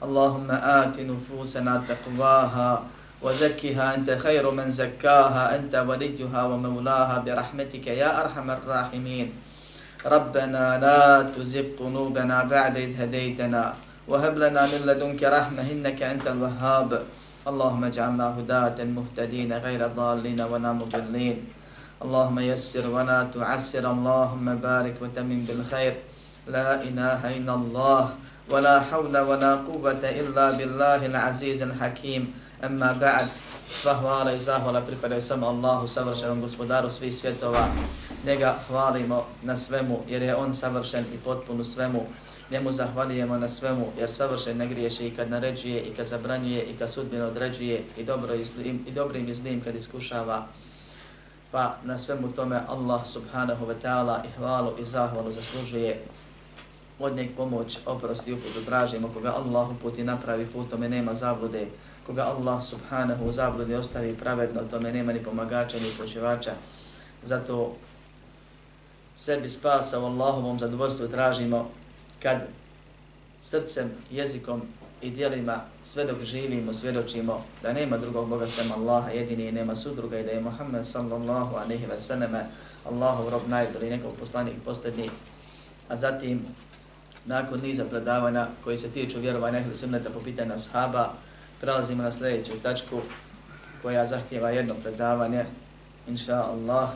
اللهم آت نفوسنا تقواها وزكها أنت خير من زكاها أنت وليها ومولاها برحمتك يا أرحم الراحمين. ربنا لا تزغ قلوبنا بعد إذ هديتنا وهب لنا من لدنك رحمة إنك أنت الوهاب. اللهم اجعلنا هداة مهتدين غير ضالين ولا مضلين. اللهم يسر ولا تعسر اللهم بارك وتمن بالخير. لا إله إلا الله. ولا حول ولا قوة إلا بالله العزيز الحكيم أما بعد Sva hvala i zahvala pripadaju samo Allahu, savršenom gospodaru svih svjetova. Njega hvalimo na svemu jer je On savršen i potpun u svemu. Njemu zahvalijemo na svemu jer savršen ne griješi i kad naređuje i kad zabranjuje i kad sudbino određuje i, dobro i, zlim, i dobrim i zlim kad iskušava. Pa na svemu tome Allah subhanahu wa ta'ala i hvalu i zahvalu zaslužuje od njeg pomoć, oprost i uputu tražimo, koga Allah uputi napravi put, tome nema zablude, koga Allah subhanahu u zablude ostavi pravedno, tome nema ni pomagača ni počevača. Zato sebi spasa u Allahovom zadovoljstvu tražimo kad srcem, jezikom i dijelima sve dok živimo, svjedočimo da nema drugog Boga sem Allaha, jedini i nema sudruga i da je Muhammed sallallahu alaihi wa sallam Allahov rob najbolji, nekog poslanik posljednji, a zatim nakon niza predavanja koji se tiču vjerovanja ehli sunneta po pitanju ashaba, prelazimo na sljedeću tačku koja zahtjeva jedno predavanje, inša Allah,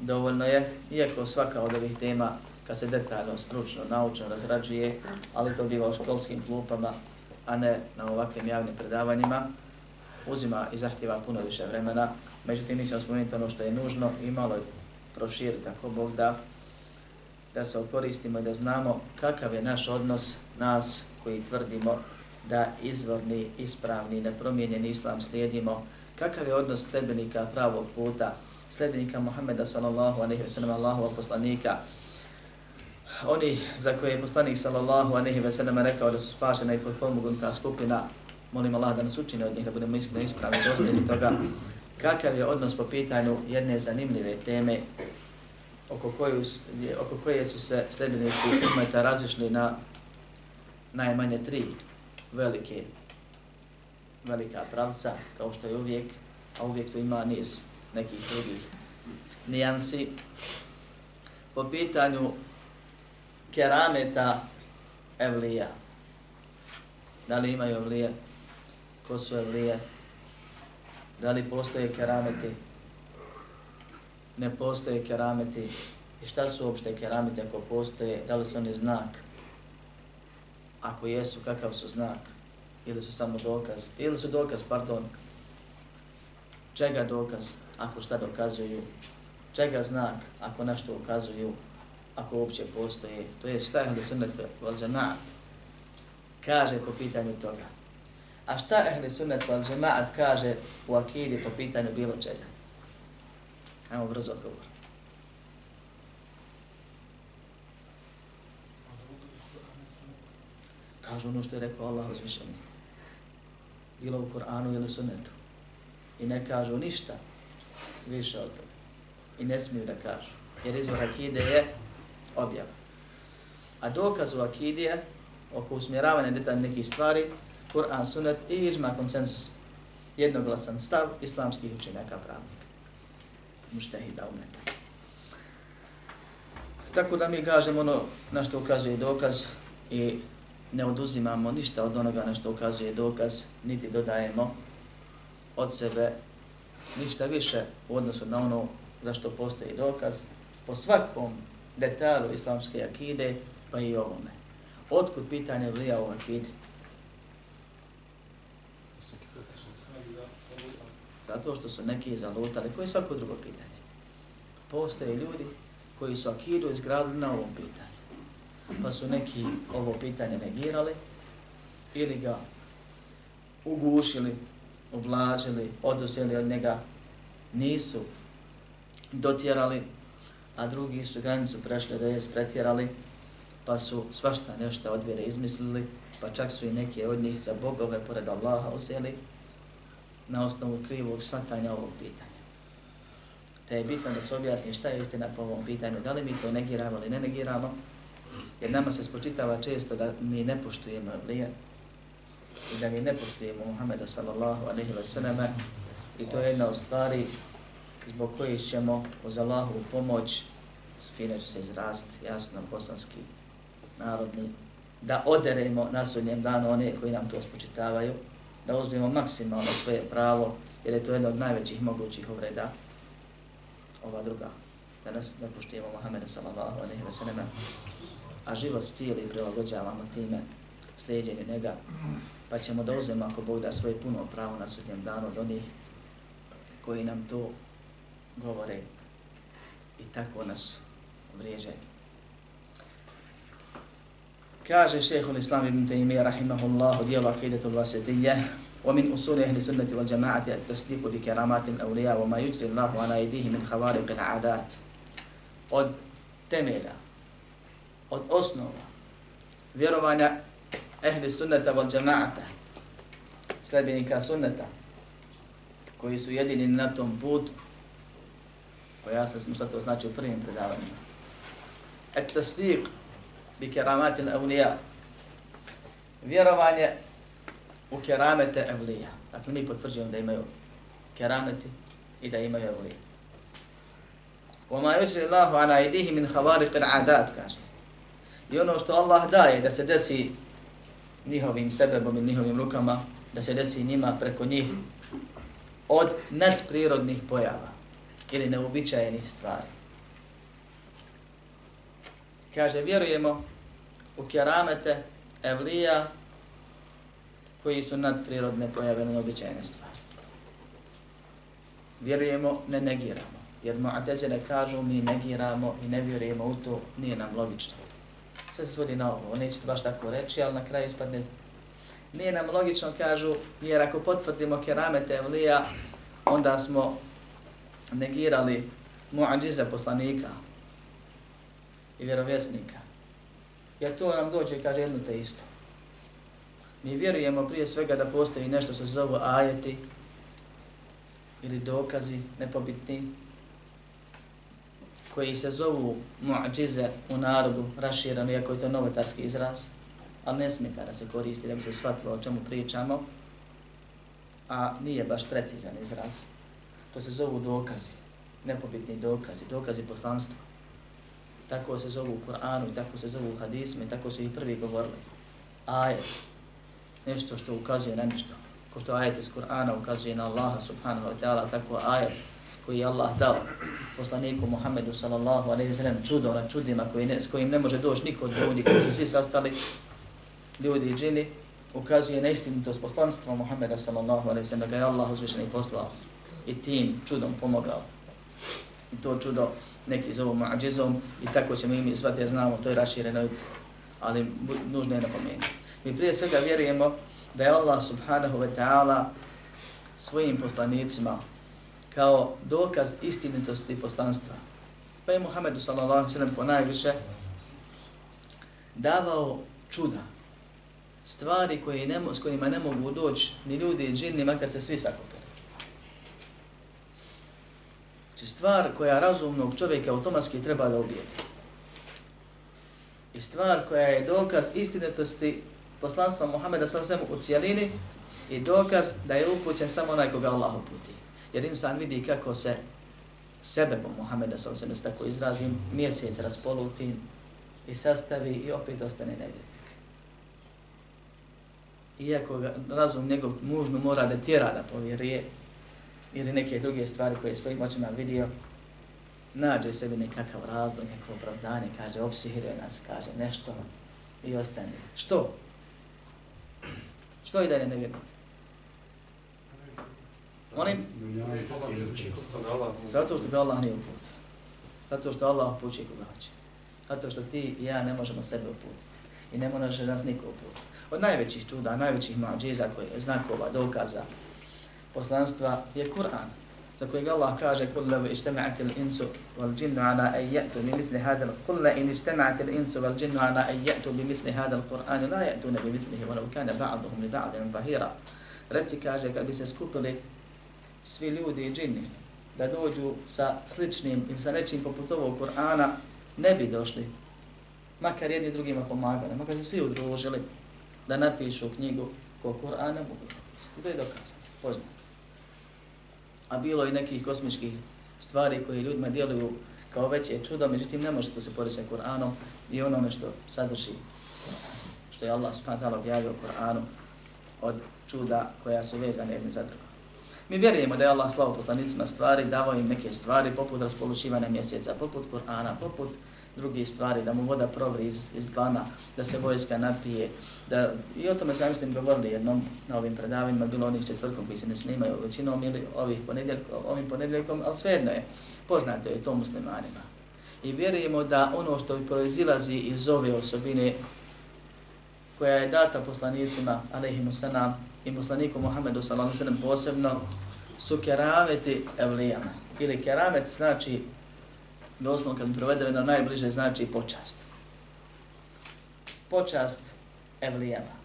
dovoljno je, iako svaka od ovih tema kad se detaljno, stručno, naučno razrađuje, ali to biva u školskim klupama, a ne na ovakvim javnim predavanjima, uzima i zahtjeva puno više vremena. Međutim, mi ćemo spomenuti ono što je nužno i malo proširiti, ako Bog da, da se okoristimo i da znamo kakav je naš odnos nas koji tvrdimo da izvorni, ispravni, nepromijenjeni islam slijedimo, kakav je odnos sledbenika pravog puta, sledbenika Muhammeda sallallahu alaihi wa sallam, Allahova poslanika, oni za koje je poslanik sallallahu alaihi wa sallam rekao da su spašena i potpomognuta skupina, molim Allah da nas učine od njih, da budemo iskreno ispravni, dostojni toga, kakav je odnos po pitanju jedne zanimljive teme, oko, koju, oko koje su se sljedbenici umeta razišli na najmanje tri velike velika pravca, kao što je uvijek, a uvijek tu ima niz nekih drugih nijansi. Po pitanju kerameta evlija. Da li imaju evlije? Ko su evlije? Da li postoje kerameti? Ne postoje kerameti i šta su uopšte kerameti ako postoje, da li su oni znak? Ako jesu, kakav su znak? Ili su samo dokaz? Ili su dokaz, pardon, čega dokaz ako šta dokazuju? Čega znak ako nešto ukazuju? Ako uopće postoje? To je šta je Ehli Sunnet wal Jamaat kaže po pitanju toga. A šta Ehli Sunnet wal Jamaat kaže u akidi po pitanju bilo čega? Ajmo brzo odgovor. Kažu ono što je rekao Allah uzvišeni. Bilo u Koranu ili sunetu. I ne kažu ništa više od toga. I ne smiju da kažu. Jer izvor akide je objava. A dokaz u akide oko usmjeravanja detalj nekih stvari, Kur'an, sunet i ižma konsensus. Jednoglasan stav islamskih učenjaka pravnih muštehida umeta. Tako da mi kažemo ono na što ukazuje dokaz i ne oduzimamo ništa od onoga na što ukazuje dokaz, niti dodajemo od sebe ništa više u odnosu na ono za što postoji dokaz po svakom detalju islamske akide, pa i ovome. Otkud pitanje vlija u akide? Zato što su neki zalutali, koji je svako drugo pitanje. Postoje ljudi koji su akidu izgradili na ovom pitanju. Pa su neki ovo pitanje negirali ili ga ugušili, oblažili, oduzeli od njega, nisu dotjerali, a drugi su granicu prešli da je pretjerali, pa su svašta nešto od vjere izmislili, pa čak su i neke od njih za bogove pored Allaha uzeli na osnovu krivog svatanja ovog pitanja. Te je bitno da se objasni šta je istina po ovom pitanju, da li mi to negiramo ili ne negiramo, jer nama se spočitava često da mi ne poštujemo lije i da mi ne poštujemo Muhammeda sallallahu alaihi wa sallam. I to je jedna od stvari zbog kojih ćemo uz Allahu pomoć, s fine ću se izraziti, jasno, bosanski, narodni, da oderemo na sudnjem danu one koji nam to spočitavaju, da uzmemo maksimalno svoje pravo, jer je to jedno od najvećih mogućih uvreda, ova druga, da nas ne poštijemo Mohameda sallallahu alaihi wa sallam, a život cijeli prilagođavamo time sljeđenju njega, pa ćemo da uzmemo ako Bog da svoje puno pravo na sudnjem danu od onih koji nam to govore i tako nas vrijeđaju. Kaže šeho l-Islam ibn Taymiyyah rahimahullahu dijelu akidetu l-Vasidiyya ومن أصول أهل السنة والجماعة التصديق بكرامات الأولياء وما يجري الله على أيديه من خوارق العادات od temelja, od osnova vjerovanja ehli sunnata wal džamaata, sljedbenika sunnata, koji su jedini na tom putu, pojasnili smo što to znači u prvim predavanjima. Et tasdiq bi keramati l-avlija, vjerovanje u keramete evlija. Dakle, mi potvrđujemo da imaju kerameti i da imaju evlija. وَمَا يُجْرِ اللَّهُ عَنَا اِدِهِ مِنْ خَوَارِقِ الْعَادَاتِ kaže. I ono što Allah daje da se desi njihovim sebebom i njihovim rukama, da se desi njima preko njih od nadprirodnih pojava ili neobičajenih stvari. Kaže, vjerujemo u keramete evlija koji su nadprirodne pojave neobičajene stvari. Vjerujemo, ne negiramo. Jer mu'atezile kažu mi negiramo i ne vjerujemo u to, nije nam logično. Sve se svodi na ovo, nećete baš tako reći, ali na kraju ispadne nije nam logično, kažu, jer ako potvrdimo keramete evlija, onda smo negirali muadžize poslanika i vjerovjesnika. Jer to nam dođe, kaže, jedno te isto. Mi vjerujemo prije svega da postoji nešto što se zove ajeti ili dokazi nepobitni koji se zovu mu'đize u narodu raširano, iako je to novotarski izraz, ali ne smije kada se koristi da bi se shvatilo o čemu pričamo, a nije baš precizan izraz. To se zovu dokazi, nepobitni dokazi, dokazi poslanstva. Tako se zovu u Kur'anu, tako se zovu u hadisme, i tako su i prvi govorili. Ajet, nešto što ukazuje na nešto. Ko što ajet iz Kur'ana ukazuje na Allaha subhanahu wa ta'ala, tako ajet koji je Allah dao poslaniku Muhammedu sallallahu alaihi wa sallam čudo na čudima koji ne, s kojim ne može doći niko od ljudi koji se svi sastali, ljudi i džini, ukazuje na istinitost poslanstva Muhammeda sallallahu alaihi wa sallam da ga je Allah uzvišen i poslao i tim čudom pomogao. I to čudo neki zovu mađizom i tako ćemo i mi zvati, ja znamo, to je rašireno, ali nužno je napomenuti. Mi prije svega vjerujemo da je Allah subhanahu wa ta'ala svojim poslanicima kao dokaz istinitosti poslanstva. Pa je Muhammedu sallallahu sallam po najviše davao čuda, stvari koje ne, s kojima ne mogu doći ni ljudi i džinni, makar se svi sakupili. Znači stvar koja razumnog čovjeka automatski treba da ubijedi. I stvar koja je dokaz istinitosti poslanstva Muhammeda sallam u cijelini i dokaz da je upućen samo onaj koga Allah uputi. Jer insan vidi kako se sebe po Muhammeda sallam se tako izrazim, mjesec raspoluti i sastavi i opet ostane nevjernik. Iako ga, razum njegov mužno mora da tjera da povjeruje ili neke druge stvari koje svojim očima vidio, nađe sebi nekakav razlog, nekako opravdanje, kaže, opsihiruje nas, kaže nešto i ostane. Što? Što i dalje nevjernik? Oni? Zato što ga Allah nije uputio. Zato što Allah upućuje koga hoće. Zato što ti i ja ne možemo sebe uputiti. I ne može nas niko put. Od najvećih čuda, najvećih mađiza, koje, znakova, dokaza, poslanstva je Kur'an. Za kojeg Allah kaže قُلْ لَوْ اِجْتَمَعَتِ الْإِنسُ وَالْجِنُّ عَلَىٰ أَنْ يَأْتُوا بِمِثْلِ هَذَا قُلْ لَئِنْ اِجْتَمَعَتِ الْإِنسُ وَالْجِنُّ عَلَىٰ أَنْ يَأْتُوا بِمِثْلِ هَذَا الْقُرْآنِ لَا يَأْتُونَ بِمِثْلِهِ وَلَوْ كَانَ بَعْضُهُمْ لِبَعْضٍ ظَهِيرًا Reci kaže kad bi se skupili svi ljudi i džini da dođu sa sličnim ili sa nečim poput ovog Kur'ana, ne bi došli. Makar jedni drugima pomagali, makar se svi udružili da napišu knjigu ko Kur'ana mogu. To je dokazano, poznano. A bilo i nekih kosmičkih stvari koje ljudima djeluju kao veće čudo, međutim ne može to se poriti sa Kur'anom i onome što sadrži, što je Allah subhanahu ta'ala objavio Kur'anu od čuda koja su vezane jedne za drugo. Mi vjerujemo da je Allah slavo poslanicima stvari, davao im neke stvari poput raspolučivanja mjeseca, poput Kur'ana, poput drugih stvari, da mu voda provri iz, iz glana, da se vojska napije. Da, I o tome sam mislim govorili jednom na ovim predavanjima, bilo onih četvrtkom koji se ne snimaju većinom ili ovih ponedjeljkom, ovim ponedjeljkom, ali svejedno je, poznato je to muslimanima. I vjerujemo da ono što proizilazi iz ove osobine koja je data poslanicima, alaihimu sanam, i poslaniku Muhammedu sallallahu alejhi ve posebno su kerameti evlijama. Ili keramet znači doslovno kad prevedeno na najbliže znači počast. Počast evlijama.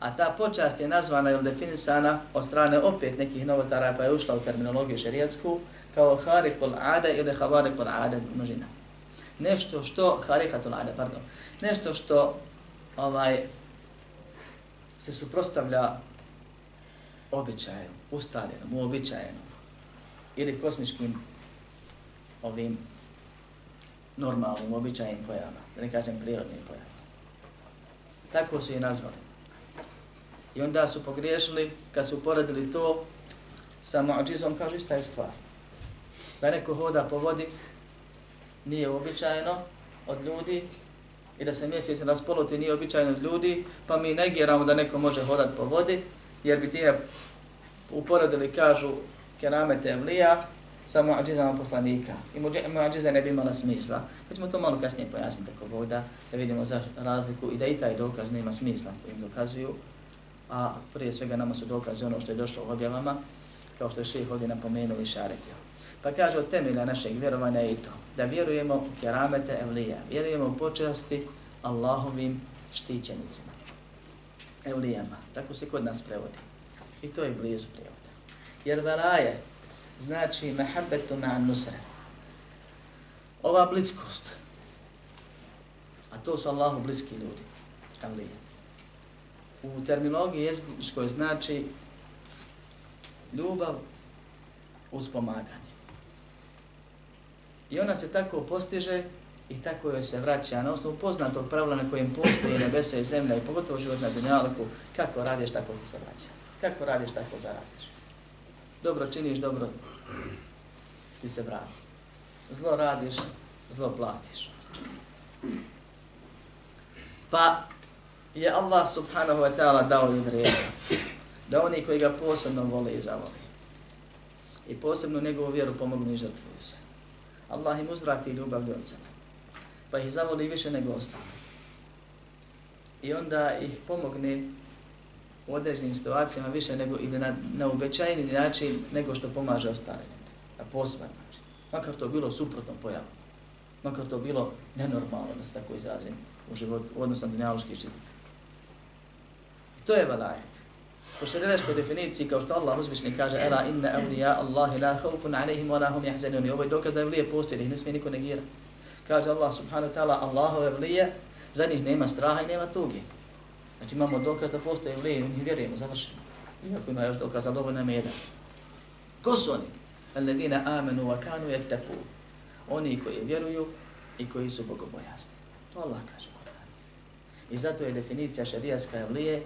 A ta počast je nazvana ili definisana od strane opet nekih novotara pa je ušla u terminologiju šerijetsku kao harikul ade ili havarikul ade množina. Nešto što, harikatul ade, pardon, nešto što ovaj, se suprostavlja običaju, ustaljenom, uobičajenom ili kosmičkim ovim normalnim, običajnim pojavama, da ne kažem prirodnim pojavama. Tako su je nazvali. I onda su pogriješili kad su uporedili to sa muadžizom, kažu ista je stvar. Da neko hoda po vodi, nije uobičajeno od ljudi, i da se mjesec raspoloti nije običajno ljudi, pa mi negiramo da neko može hodati po vodi, jer bi time uporedili, kažu, keramete evlija sa muadžizama poslanika. I muadžiza ne bi imala smisla. Pa ćemo to malo kasnije pojasniti ako voda, da vidimo za razliku i da i taj dokaz nema smisla koji im dokazuju. A prije svega nama su dokaze ono što je došlo u objavama, kao što je ših ovdje napomenuo i šaretio. Pa kaže od temelja našeg vjerovanja i to, da vjerujemo u keramete evlija, vjerujemo u počasti Allahovim štićenicima, evlijama, tako se kod nas prevodi. I to je blizu prevoda. Jer velaje znači mahabbetu ma nusra. Ova bliskost, a to su Allahu bliski ljudi, Alije. U terminologiji jezičkoj znači ljubav uz pomaganje. I ona se tako postiže i tako joj se vraća na osnovu poznatog pravila na kojem postoje nebesa i zemlja i pogotovo život na dunjalku, kako radiš, tako ti se vraća. Kako radiš, tako zaradiš. Dobro činiš, dobro ti se vrati. Zlo radiš, zlo platiš. Pa je Allah subhanahu wa ta'ala dao i odredio da oni koji ga posebno vole i zavoli i posebno njegovu vjeru pomognu i žrtvuju se. Allah im uzvrati ljubav od sebe. Pa ih zavoli više nego ostalo. I onda ih pomogne u određenim situacijama više nego ili na, na uobičajeni način nego što pomaže ostalim. Na poseban način. Makar to bilo suprotno pojavu. Makar to bilo nenormalno, da se tako izrazim, u život, u odnosu na dunjaloški život. I to je valajet. Po šarijaškoj definiciji, kao što Allah uzvišni kaže Ela inna awliya Allahi la khawfun alayhim wa la hum yahzanun. Ovo je dokaz da evlije postoji, da ih ne smije niko negirati. Kaže Allah subhanahu wa ta'ala, Allahove evlije, za njih nema straha i nema tugi. Znači imamo dokaz da postoje evlije i mi vjerujemo, završeno. Iako ima još dokaz, ali ovo nam je jedan. Ko su oni? Alladina amanu wa kanu yattaqu. Oni koji vjeruju i koji su bogobojazni. To Allah kaže Kur'an. I zato je definicija šarijaska evlije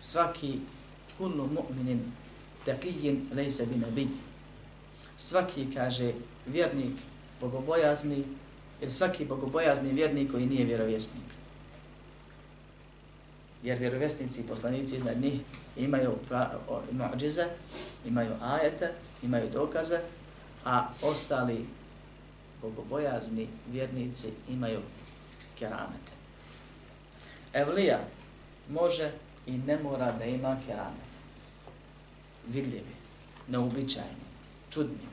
svaki kullu mu'minin taqiyyin lejse bi nabiy. Svaki kaže vjernik bogobojazni jer svaki bogobojazni vjernik koji nije vjerovjesnik. Jer vjerovjesnici i poslanici iznad njih imaju muđize, imaju ajete, imaju dokaze, a ostali bogobojazni vjernici imaju keramete. Evlija može i ne mora da ima keramete. Vidljivi, neobičajni, čudni.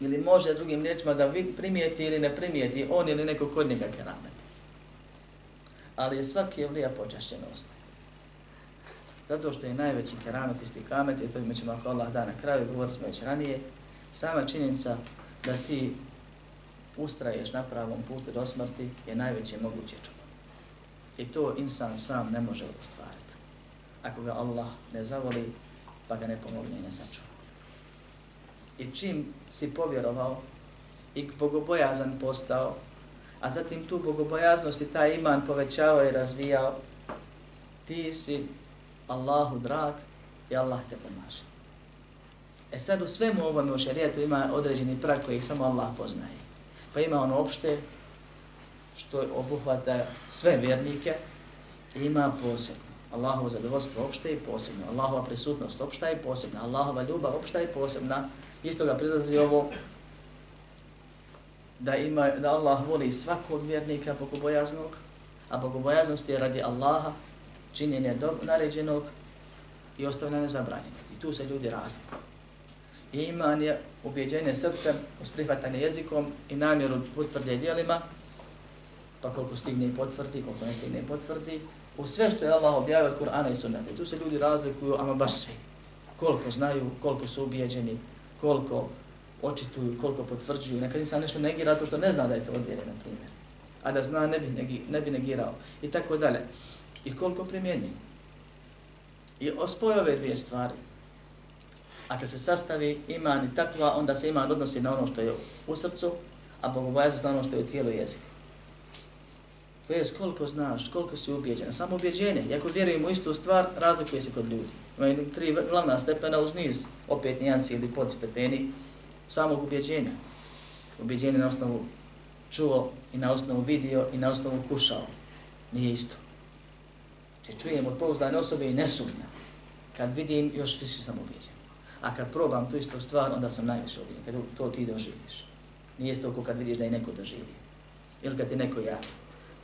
Ili može drugim riječima da vid, primijeti ili ne primijeti on ili neko kod njega keramet. Ali je svaki evlija počašćen osnovu. Zato što je najveći keramet i stikamet, i to mi ćemo ako Allah da na kraju, govorili smo već ranije, sama činjenica da ti ustraješ na pravom putu do smrti je najveće moguće čudo. I to insan sam ne može ostvariti. Ako ga Allah ne zavoli, pa ga ne pomogne i ne sačuva. I čim si povjerovao i bogobojazan postao, a zatim tu bogobojaznost i taj iman povećavao i razvijao, ti si Allahu drag i Allah te pomaže. E sad u svemu ovome u šarijetu ima određeni prag koji samo Allah poznaje. Pa ima ono opšte što obuhvata sve vjernike i ima posebno. Allahovo zadovoljstvo opšte i posebno. Allahova prisutnost opšta i posebna. Allahova ljubav opšta i posebna. Isto ga prilazi ovo da ima da Allah voli svakog vjernika bogobojaznog, a bogobojaznost je radi Allaha činjenje do, naređenog i ostavljanje zabranjenog. I tu se ljudi razlikuju. I iman je ubjeđenje srcem, uz prihvatanje jezikom i namjeru potvrde dijelima, pa koliko stigne i potvrdi, koliko ne stigne i potvrdi, u sve što je Allah objavio od Kur'ana i Sunnata. I tu se ljudi razlikuju, ama baš svi. Koliko znaju, koliko su ubjeđeni, koliko očituju, koliko potvrđuju. Nekad nisam nešto negira to što ne zna da je to odvjere, na primjer. A da zna, ne bi, negi, ne bi negirao. I tako dalje i koliko primjenjuju. I ospoje ove dvije stvari. A kad se sastavi iman i takva, onda se iman odnosi na ono što je u srcu, a bogobojaznost na ono što je u tijelu i jeziku. To je koliko znaš, koliko si ubijeđen. Samo ubjeđenje, iako vjerujemo istu stvar, razlikuje se kod ljudi. Imaju tri glavna stepena uz niz, opet nijansi ili podstepeni, samog ubjeđenja. Ubjeđenje na osnovu čuo i na osnovu vidio i na osnovu kušao. Nije isto. Če čujem od pouzdane osobe i ne sumnjam. Kad vidim, još više sam ubijeđen. A kad probam tu istu stvar, onda sam najviše ubijeđen. Kad to ti doživiš. Nije to kad vidiš da je neko doživio. Ili kad ti neko javi.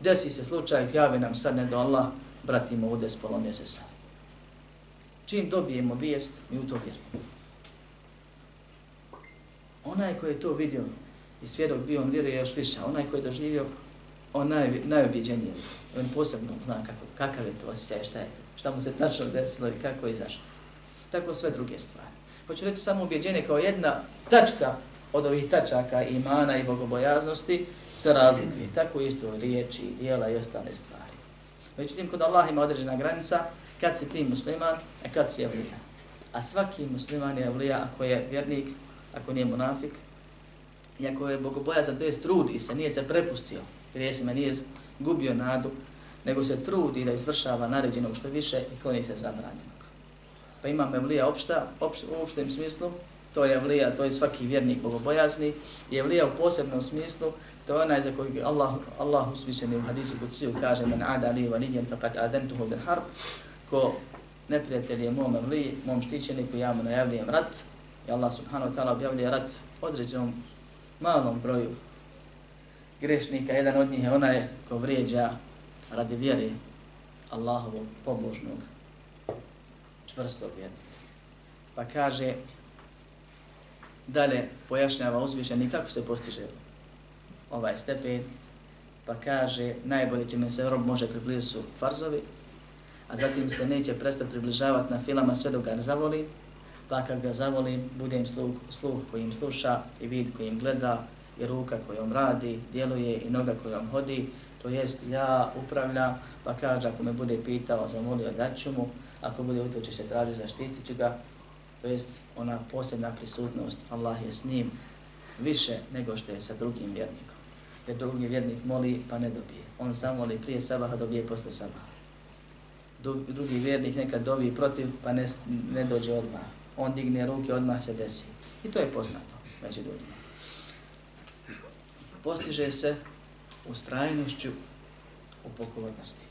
Desi se slučaj, javi nam sad ne do Allah, bratimo ovdje s pola mjeseca. Čim dobijemo vijest, mi u to vjerujemo. Onaj koji je to vidio i svjedok bio, on vjeruje još više. Onaj koji je doživio, on naj, najobjeđeniji. On posebno zna kako, kakav je to osjećaj, šta je to, šta mu se tačno desilo i kako i zašto. Tako sve druge stvari. Hoću reći samo objeđenje kao jedna tačka od ovih tačaka imana i bogobojaznosti se razlikuje. Tako isto riječi, dijela i ostale stvari. Međutim, kod Allah ima određena granica kad si ti musliman, a kad si evlija. A svaki musliman je evlija ako je vjernik, ako nije munafik, i ako je bogobojazan, to je trudi se, nije se prepustio grijesima, nije gubio nadu, nego se trudi da izvršava naređeno što više i kloni se zabranjenog. Pa imam evlija opšta, opš, u opštem smislu, to je evlija, to je svaki vjernik bogobojazni, i evlija u posebnom smislu, to je onaj za kojeg Allah, Allah usvišeni u hadisu kuciju kaže men ada li valijen fakat adentuhu bin harb, ko neprijatelj je mom evliji, mom štićeniku, ja mu najavlijem rat, i Allah subhanahu wa ta'ala objavljuje rat određenom malom broju grešnika, jedan od njih je onaj ko vrijeđa radi vjeri Allahovog pobožnog čvrstog vjernika. Pa kaže, dalje pojašnjava uzvišeni kako se postiže ovaj stepen, pa kaže, najbolje čime se rob može približiti su farzovi, a zatim se neće prestati približavati na filama sve dok ga zavoli, pa kad ga zavoli, budem sluh, sluh kojim sluša i vid kojim gleda, i ruka kojom radi, djeluje i noga kojom hodi, to jest ja upravlja, pa kaže ako me bude pitao, zamolio da ću mu, ako bude utočište traži, zaštitit ću ga, to jest ona posebna prisutnost, Allah je s njim više nego što je sa drugim vjernikom. Jer drugi vjernik moli pa ne dobije. On zamoli prije sabaha, dobije posle sabaha. Drugi vjernik nekad dobi protiv pa ne, ne dođe odmah. On digne ruke, odmah se desi. I to je poznato među ljudima postiže se u strajnošću u pokornosti.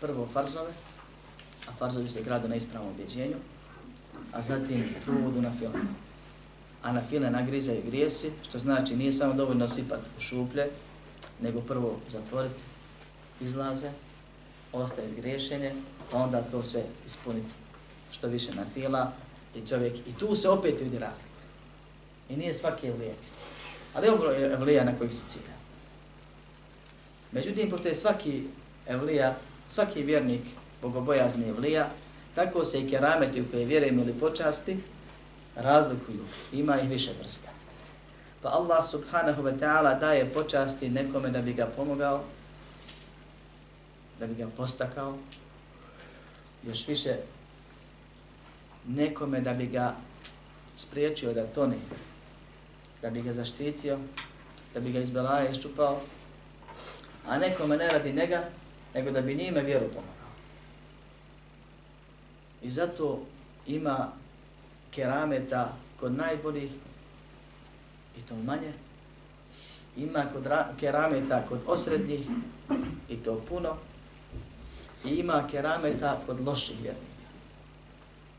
Prvo farzove, a farzovi se grade na ispravnom objeđenju, a zatim trudu na filmu. A na file nagrizaju grijesi, što znači nije samo dovoljno sipati u šuplje, nego prvo zatvoriti, izlaze, ostaje griješenje, pa onda to sve ispuniti što više na fila i čovjek, i tu se opet vidi razliku. I nije svaki evlija isti. Ali ovo evlija na kojih se cilja. Međutim, pošto je svaki evlija, svaki vjernik bogobojazni evlija, tako se i kerameti u koje vjerujem ili počasti razlikuju. Ima ih više vrsta. Pa Allah subhanahu wa ta'ala daje počasti nekome da bi ga pomogao, da bi ga postakao, još više nekome da bi ga spriječio da tone, da bi ga zaštitio, da bi ga iz belaja iščupao, a nekome ne radi njega, nego da bi njime vjeru pomogao. I zato ima kerameta kod najboljih, i to manje, ima kod kerameta kod osrednjih, i to puno, i ima kerameta kod loših vjernika.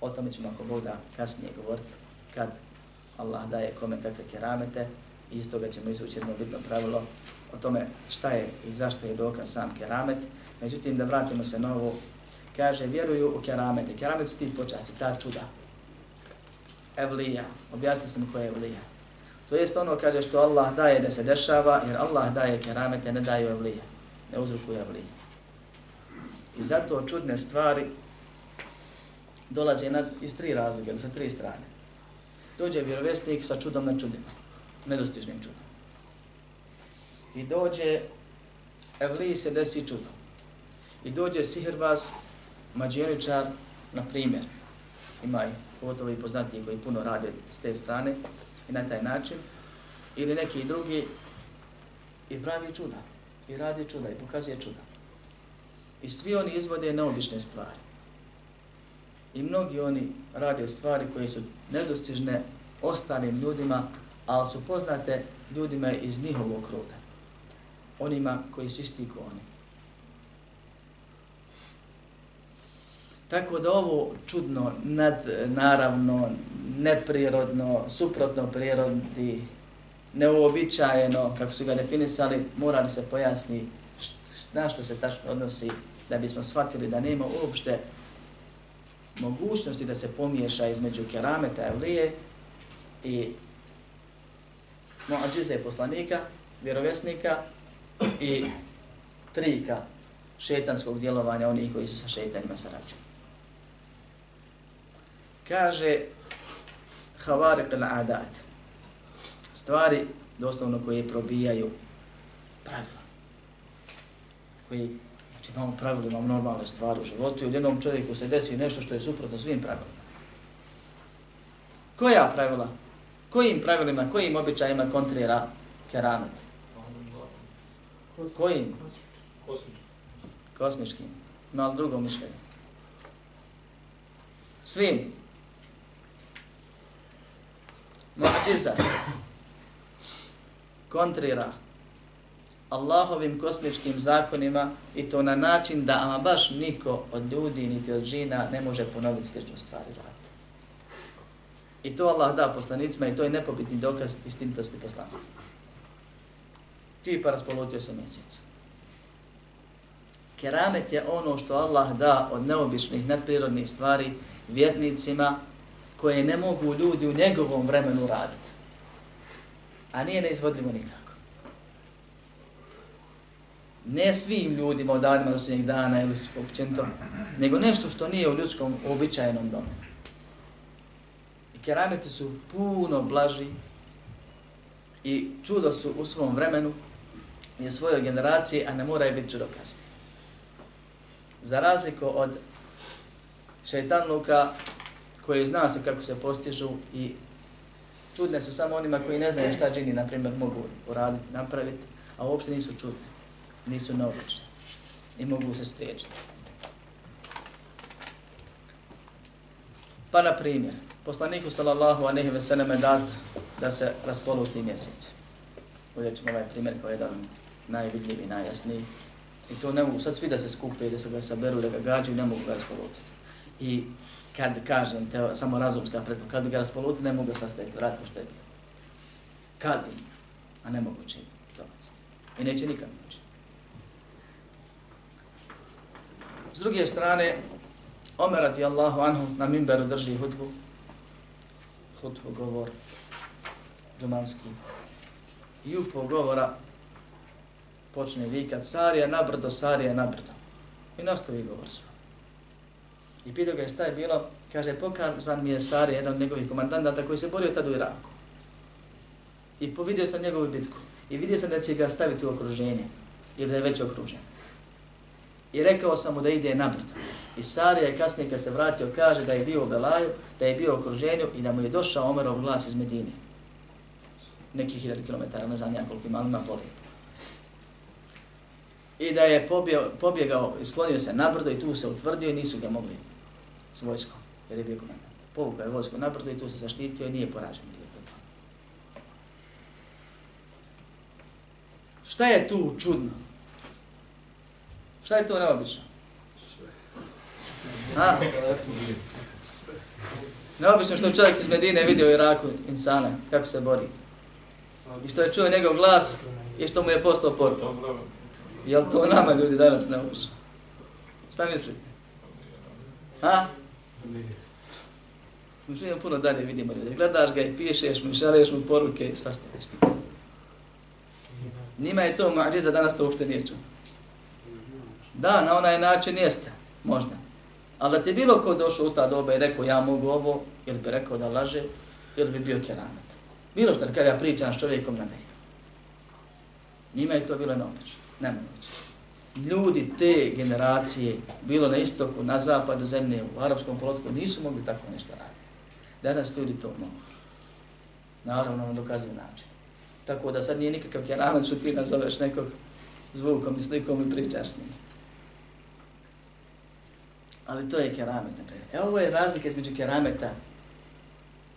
O tome ćemo ako Bog da kasnije govoriti kad Allah daje kome kakve keramete i iz toga ćemo izvući jedno bitno pravilo o tome šta je i zašto je dokaz sam keramet. Međutim, da vratimo se na ovo, kaže, vjeruju u keramete. Keramet su ti počasti, ta čuda. Evlija, objasni sam ko je Evlija. To jest ono, kaže, što Allah daje da se dešava, jer Allah daje keramete, ne daje Evlija. Ne uzrukuje Evlija. I zato čudne stvari dolaze na, iz tri razloga, sa tri strane. Dođe vjerovestnik sa čudom na čudima, nedostižnim čudom. I dođe Evli se desi čudo. I dođe sihirbaz, mađioničar, na primjer, ima i pogotovo i poznatiji koji puno rade s te strane i na taj način, ili neki drugi i pravi čuda, i radi čuda, i pokazuje čuda. I svi oni izvode neobične stvari. I mnogi oni rade stvari koje su nedostižne ostalim ljudima, ali su poznate ljudima iz njihovog kruga. Onima koji su isti ko oni. Tako da ovo čudno, nad, naravno, neprirodno, suprotno prirodi, neuobičajeno, kako su ga definisali, mora li se pojasni na što se tačno odnosi, da bismo shvatili da nema uopšte mogućnosti da se pomiješa između kerameta evlije i muadžize poslanika, vjerovjesnika i trika šetanskog djelovanja onih koji su sa šetanima sarađuju. Kaže Havariq al-Adat, stvari doslovno koje probijaju pravila, koji Znači imamo pravila, imamo normalne stvari u životu i u jednom čovjeku se desi nešto što je suprotno svim pravilima. Koja pravila? Kojim pravilima, kojim običajima kontrira keramet? Kojim? Kosmičkim. Ima drugo mišljenje? Svim. Mu'điza. Kontrira Allahovim kosmičkim zakonima i to na način da ama baš niko od ljudi niti od žina ne može ponoviti sličnu stvari raditi. I to Allah da poslanicima i to je nepobitni dokaz istintosti poslanstva. Tipa pa se mjesec. Keramet je ono što Allah da od neobičnih nadprirodnih stvari vjernicima koje ne mogu ljudi u njegovom vremenu raditi. A nije neizvodljivo nikako ne svim ljudima od Adama do sudnjeg dana ili općenito, nego nešto što nije u ljudskom običajnom domu. I kerameti su puno blaži i čudo su u svom vremenu i u svojoj generaciji, a ne moraju biti čudokasni. Za razliku od šeitanluka koji zna se kako se postižu i čudne su samo onima koji ne znaju šta džini, na primjer, mogu uraditi, napraviti, a uopšte nisu čudne nisu neobični i mogu se spriječiti. Pa na primjer, poslaniku sallallahu anehi ve sallam dat da se raspoluti mjesec. Ovdje ćemo ovaj primjer kao jedan najvidljiviji, najjasniji. I to ne mogu sad svi da se skupe, da se ga saberu, da ga gađaju, ne mogu ga raspolutiti. I kad kažem, te, samo razumska preko, kad ga raspoluti, ne mogu ga sastaviti, vratiti što je bilo. Kad, a ne moguće, čini, to I neće nikad moći. S druge strane, Omer radi Allahu anhu na mimberu drži hudbu, hudbu govor, džumanski. I upo govora počne vikat, Sarija na brdo, Sarija na brdo. I nastavi govor svoj. I pitao ga je šta je bilo, kaže, pokazan mi je Sarija, jedan od njegovih komandanta koji se borio tada u Iraku. I povidio sam njegovu bitku. I vidio sam da će ga staviti u okruženje, jer da je već okružen. I rekao sam mu da ide na brdo. I Sarija je kasnije kad se vratio kaže da je bio u Belaju, da je bio u okruženju i da mu je došao Omerov glas iz Medine. Nekih hiljada kilometara, ne znam koliko ima, ima ima I da je pobjegao, pobjegao i slonio se na brdo i tu se utvrdio i nisu ga mogli s vojskom, jer je bio komandant. Povukao je vojsku na brdo i tu se zaštitio i nije poražen. Šta je tu čudno? Šta je to neobično? Ha? Neobično što čovjek iz Medine vidio u Iraku insana, kako se bori. I što je čuo njegov glas i što mu je postao poruku. Je li to nama ljudi danas neobično? Šta mislite? Ha? Mi živimo puno dalje, vidimo ljudi. Gledaš ga i pišeš mu šaleš mu poruke i svašta nešto. Nima je to mađiza, danas to uopšte nije čuo. Da, na onaj način jeste, možda. Ali da ti bilo ko došao u ta doba i rekao ja mogu ovo, ili bi rekao da laže, ili bi bio keramet. Bilo što kada ja pričam s čovjekom na neju. Njima je to bilo neobično, nemoguće. Ljudi te generacije, bilo na istoku, na zapadu zemlje, u arapskom polotku, nisu mogli tako nešto raditi. Danas ljudi to mogu. Naravno, on dokazuje način. Tako da sad nije nikakav keramet što ti nazoveš nekog zvukom i slikom i pričaš s njim. Ali to je keramet, na primjer. E ovo je razlika između kerameta.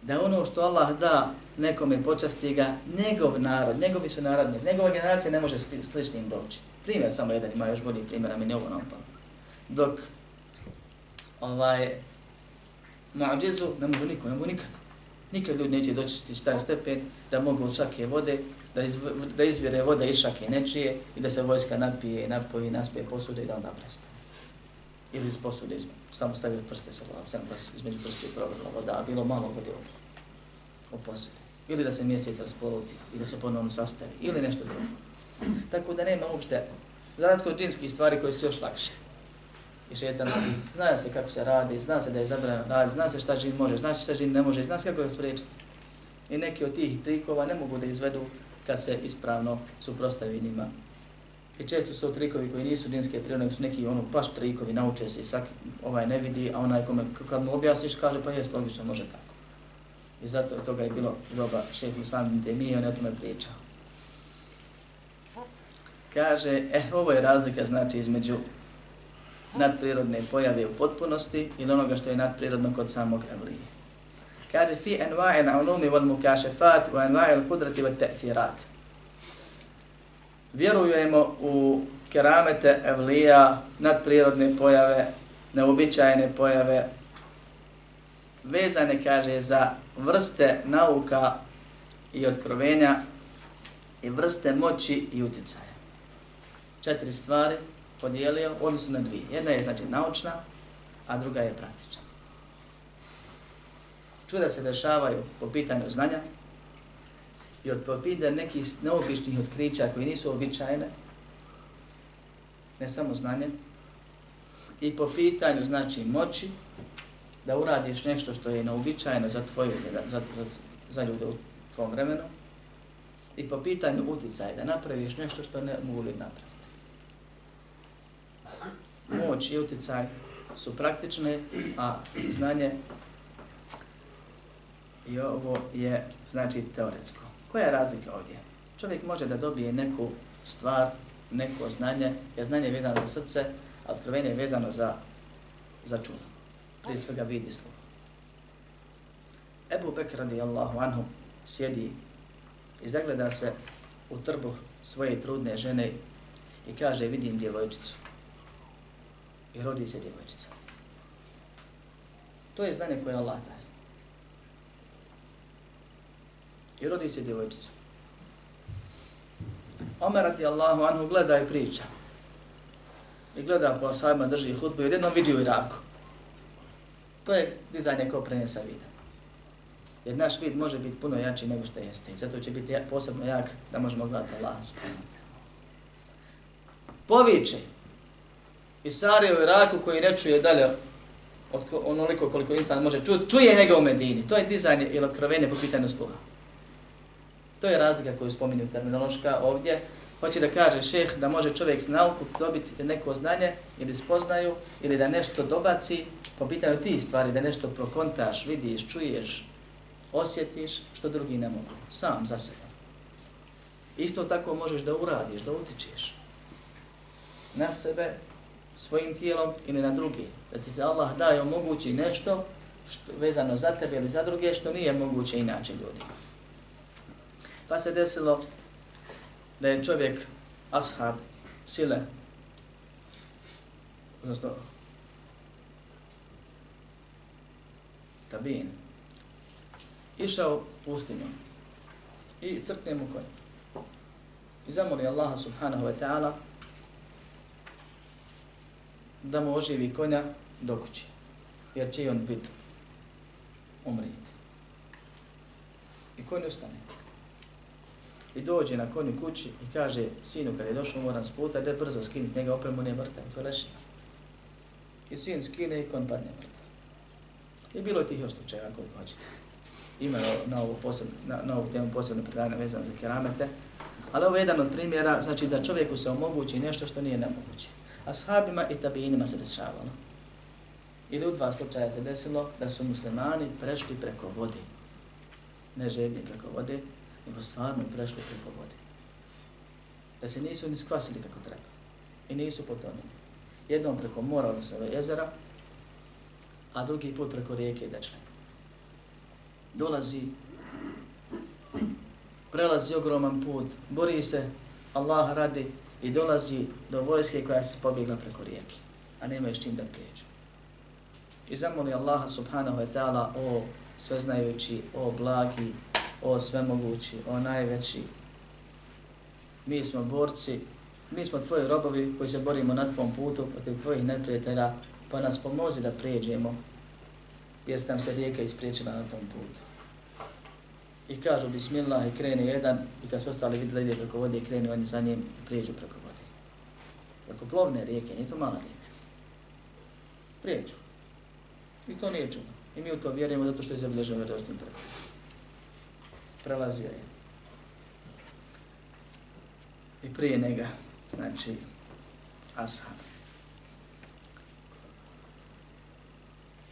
Da ono što Allah da nekome počasti ga, njegov narod, njegovi su narodni, njegova generacija ne može sličnim doći. Primjer samo jedan, ima još bolji primjer, a mi ne ovo naopalo. Dok ovaj, muadžizu ne može niko, ne može nikad. Nikad ljudi neće doći taj stepen da mogu od šake vode, da, izv, da izvire voda iz šake nečije i da se vojska napije, napoji, naspije posude i da onda prestane ili iz posude, samo stavio prste sa glavom, sam pas između prste provrlo voda, a bilo malo vode u, u posude. Ili da se mjesec raspoluti i da se ponovno sastavi, ili nešto drugo. Tako da nema uopšte, za razliku od džinskih stvari koje su još lakše. I šetanski, zna se kako se radi, zna se da je zabrano radi, zna se šta džin može, zna se šta džin ne može, zna se kako ga spriječiti. I neki od tih trikova ne mogu da izvedu kad se ispravno suprostavi njima I često su trikovi koji nisu dinske prirode, su neki ono baš trikovi, nauče se i svaki ovaj ne vidi, a onaj kome, kad mu objasniš, kaže pa jest logično, može tako. I zato toga je bilo doba šeht Islam Demi, on je o tome pričao. Kaže, eh, ovo je razlika znači između nadprirodne pojave u potpunosti ili onoga što je nadprirodno kod samog Evlije. Kaže, fi enva'in unumi wal mukašefat wa enva'il kudrati wa ta'thirat vjerujemo u keramete evlija, nadprirodne pojave, neobičajene pojave, vezane, kaže, za vrste nauka i otkrovenja i vrste moći i utjecaja. Četiri stvari podijelio, odnosno na dvije. Jedna je, znači, naučna, a druga je praktična. Čuda se dešavaju po pitanju znanja, i od popida nekih neobičnih otkrića koji nisu običajne, ne samo znanje, i po pitanju znači moći, da uradiš nešto što je neobičajno za tvoju, za, za, za ljude u tvom vremenu, i po pitanju uticaj, da napraviš nešto što ne mogu ljudi napraviti. Moć i uticaj su praktične, a znanje i ovo je znači teoretsko. Koja je razlika ovdje? Čovjek može da dobije neku stvar, neko znanje, jer znanje je vezano za srce, a otkrovenje je vezano za, za čuno. Prije svega vidi slovo. Ebu Bekr radijallahu anhu sjedi i zagleda se u trbu svoje trudne žene i kaže vidim djevojčicu. I rodi se djevojčica. To je znanje koje Allah daje. I rodi se djevojčica. Omer radi Allahu anhu gleda i priča. i gleda po ashabima, drži hutbu i jednom vidi u Iraku. To je dizajn ko prenesa vida. Jer naš vid može biti puno jači nego što jeste. I zato će biti posebno jak da možemo gledati Allah. Poviče. I sare u Iraku koji ne čuje dalje od onoliko koliko insan može čuti, čuje njega u Medini. To je dizajn ili otkrovenje po pitanju sluha. To je razlika koju spominju terminološka ovdje. Hoće da kaže šeh da može čovjek s nauku dobiti neko znanje ili spoznaju ili da nešto dobaci po pitanju tih stvari, da nešto prokontaš, vidiš, čuješ, osjetiš što drugi ne mogu. Sam za sebe. Isto tako možeš da uradiš, da utičeš na sebe, svojim tijelom ili na drugi. Da ti se Allah daje omogući nešto što, vezano za tebe ili za druge što nije moguće inače ljudi. Pa se desilo da je čovjek, ashab, sile, odnosno tabin, išao pustinjom i crkne mu konj. I zamoli Allaha subhanahu wa ta'ala da mu oživi konja do kući. Jer će on biti umriti. I konj ustane. I dođe na konju kući i kaže sinu kad je došao moram s puta, da brzo skini s njega opremu, ne mrtav, to je. I sin skine i kon padne mrtav. I bilo je tih još slučajeva koliko hoćete. Ima na ovu, posebno, na, na ovu temu posebno predavanje vezano za keramete. Ali ovo je jedan od primjera, znači da čovjeku se omogući nešto što nije nemoguće. Ashabima i tabinima se dešavalo. Ili u dva slučaja se desilo da su muslimani prešli preko vode. Ne žebni preko vode, nego stvarno prešli preko vode. Da se nisu ni skvasili kako treba. I nisu potonili. Jednom preko mora, odnosno jezera, a drugi put preko rijeke Dečne. Dolazi, prelazi ogroman put, bori se, Allah radi i dolazi do vojske koja se pobjegla preko rijeke, a nema još čim da prijeđe. I zamoli Allaha subhanahu wa ta'ala o sveznajući, o blagi, o svemogući, o najveći. Mi smo borci, mi smo tvoji robovi koji se borimo na tvom putu protiv tvojih neprijatelja, pa nas pomozi da prijeđemo, jer nam se rijeka ispriječila na tom putu. I kažu bismillah i krene jedan i kad su ostali vidjeli ide preko vode i krenu oni za njim i prijeđu preko vode. Preko plovne rijeke, nije to mala rijeka. Prijeđu. I to nije čudo. I mi u to vjerujemo zato što je zabilježeno vjerojostnim preko. Prelazio je. I prije njega, znači, ashab.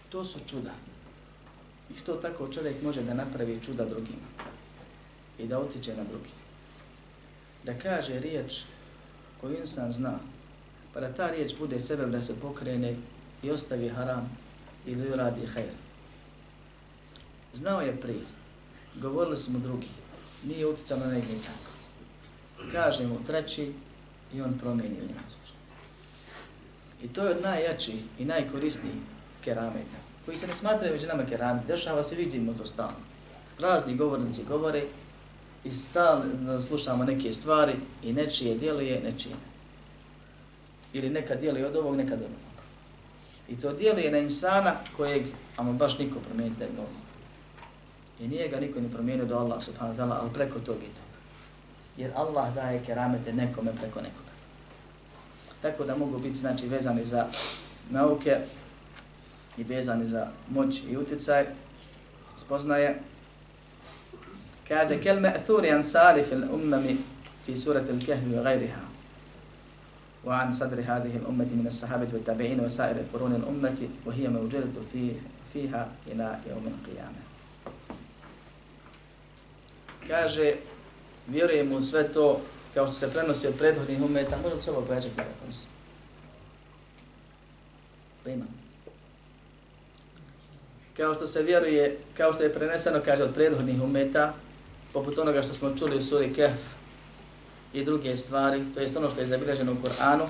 To su čuda. Isto tako čovjek može da napravi čuda drugima i da utiče na drugi. Da kaže riječ koju insan zna, pa da ta riječ bude sebe da se pokrene i ostavi haram ili uradi hajr. Znao je prije, govorili smo drugi, nije uticao na nekaj tako. Kaže mu treći i on promijeni u. I to je od najjačih i najkorisnijih kerameta, koji se ne smatraju među nama keramet, dešava se, vidimo to stalno. Razni govornici govore i stalno slušamo neke stvari i nečije djeluje, nečije ne. Ili neka djeluje od ovog, neka od onog. I to djeluje na insana kojeg, ama baš niko promijeniti ne mogu. I nije ga niko ni promijenio do Allah subhanahu wa ta'ala, ali preko tog i tog. Jer Allah daje keramete nekome preko nekoga. Tako da mogu biti znači vezani za nauke, i vezani za moć i uticaj, spoznaje. Kaže, kel me'thuri an salif il ummami fi surat il kehvi wa gajriha. Wa an هذه الأمة من الصحابة min وسائر wa الأمة wa sa'ir في فيها إلى يوم wa Kaže, vjerujem u. Kaže, vjerujemo sve to kao što se prenosi od prethodnih umeta, možemo se ovo pojačati kako su. Primam pa kao što se vjeruje, kao što je preneseno, kaže, od prethodnih umeta, poput onoga što smo čuli u suri Kehf i druge stvari, to je ono što je zabilježeno u Koranu,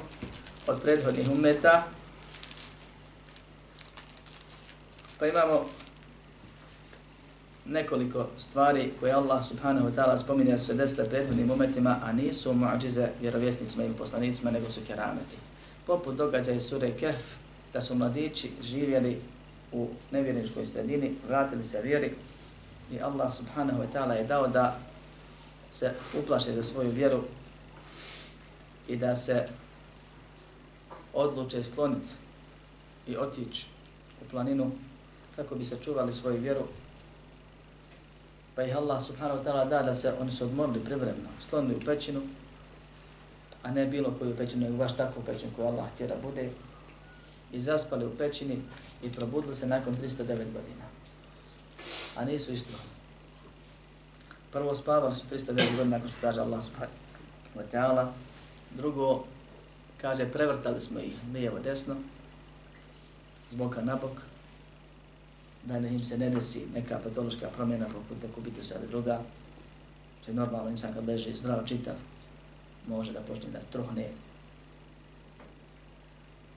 od prethodnih umeta. Pa imamo nekoliko stvari koje Allah subhanahu wa ta'ala spominje su se desile prethodnim umetima, a nisu muadžize vjerovjesnicima ili poslanicima, nego su kerameti. poput događaja sure Kehf, da su mladići živjeli u nevjerničkoj sredini, vratili se vjeri i Allah subhanahu wa ta'ala je dao da se uplaše za svoju vjeru i da se odluče sloniti i otići u planinu kako bi se čuvali svoju vjeru. Pa ih Allah subhanahu wa ta'ala da da se oni su odmorili privremeno, slonili u pećinu, a ne bilo koju pećinu, nego baš takvu pećinu koju Allah htio da bude, i zaspali u pećini i probudili se nakon 309 godina. A nisu isto. Prvo spavali su 309 godina nakon što kaže Allah subhanahu wa ta'ala. Drugo, kaže, prevrtali smo ih lijevo desno, zboka na bok, da ne im se ne desi neka patološka promjena poput dekubitusa ili druga, što je normalno insan kad leži zdrav, čitav, može da počne da trohne.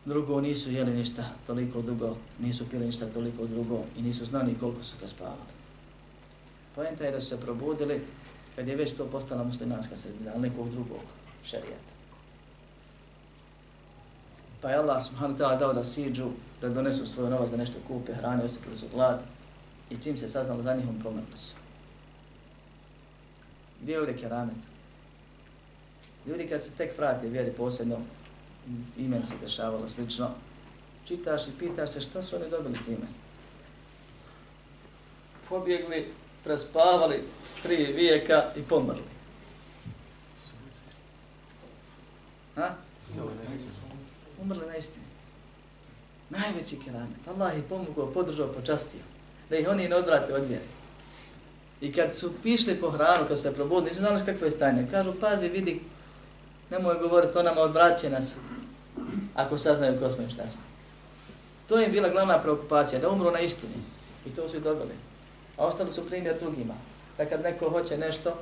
Drugo, nisu jeli ništa toliko dugo, nisu pili ništa toliko dugo i nisu znali koliko su ga spavali. Poenta je da su se probudili kad je već to postala muslimanska sredina, ali nekog drugog šarijata. Pa je Allah subhanahu ta'ala dao da siđu, da donesu svoju novac da nešto kupe, hrane, osjetili su glad i čim se saznalo za njihom pomrli su. Gdje je ovdje keramet? Ljudi kad se tek vrate vjeri posebno, imen se dešavalo slično, čitaš i pitaš se šta su oni dobili time. Pobjegli, prespavali s tri vijeka i pomrli. Ha? Umrli na istini. Najveći keramet. Allah je pomogao, podržao, počastio. Da ih oni ne odvrate od vjere. I kad su pišli po hranu, kad su se probudili, nisu znali kakvo je stanje. Kažu, pazi, vidi, nemoj govoriti, to nama odvraće nas ako saznaju ko smo i šta smo. To je bila glavna preokupacija, da umru na istini. I to su i dobili. A ostali su primjer drugima. Da kad neko hoće nešto,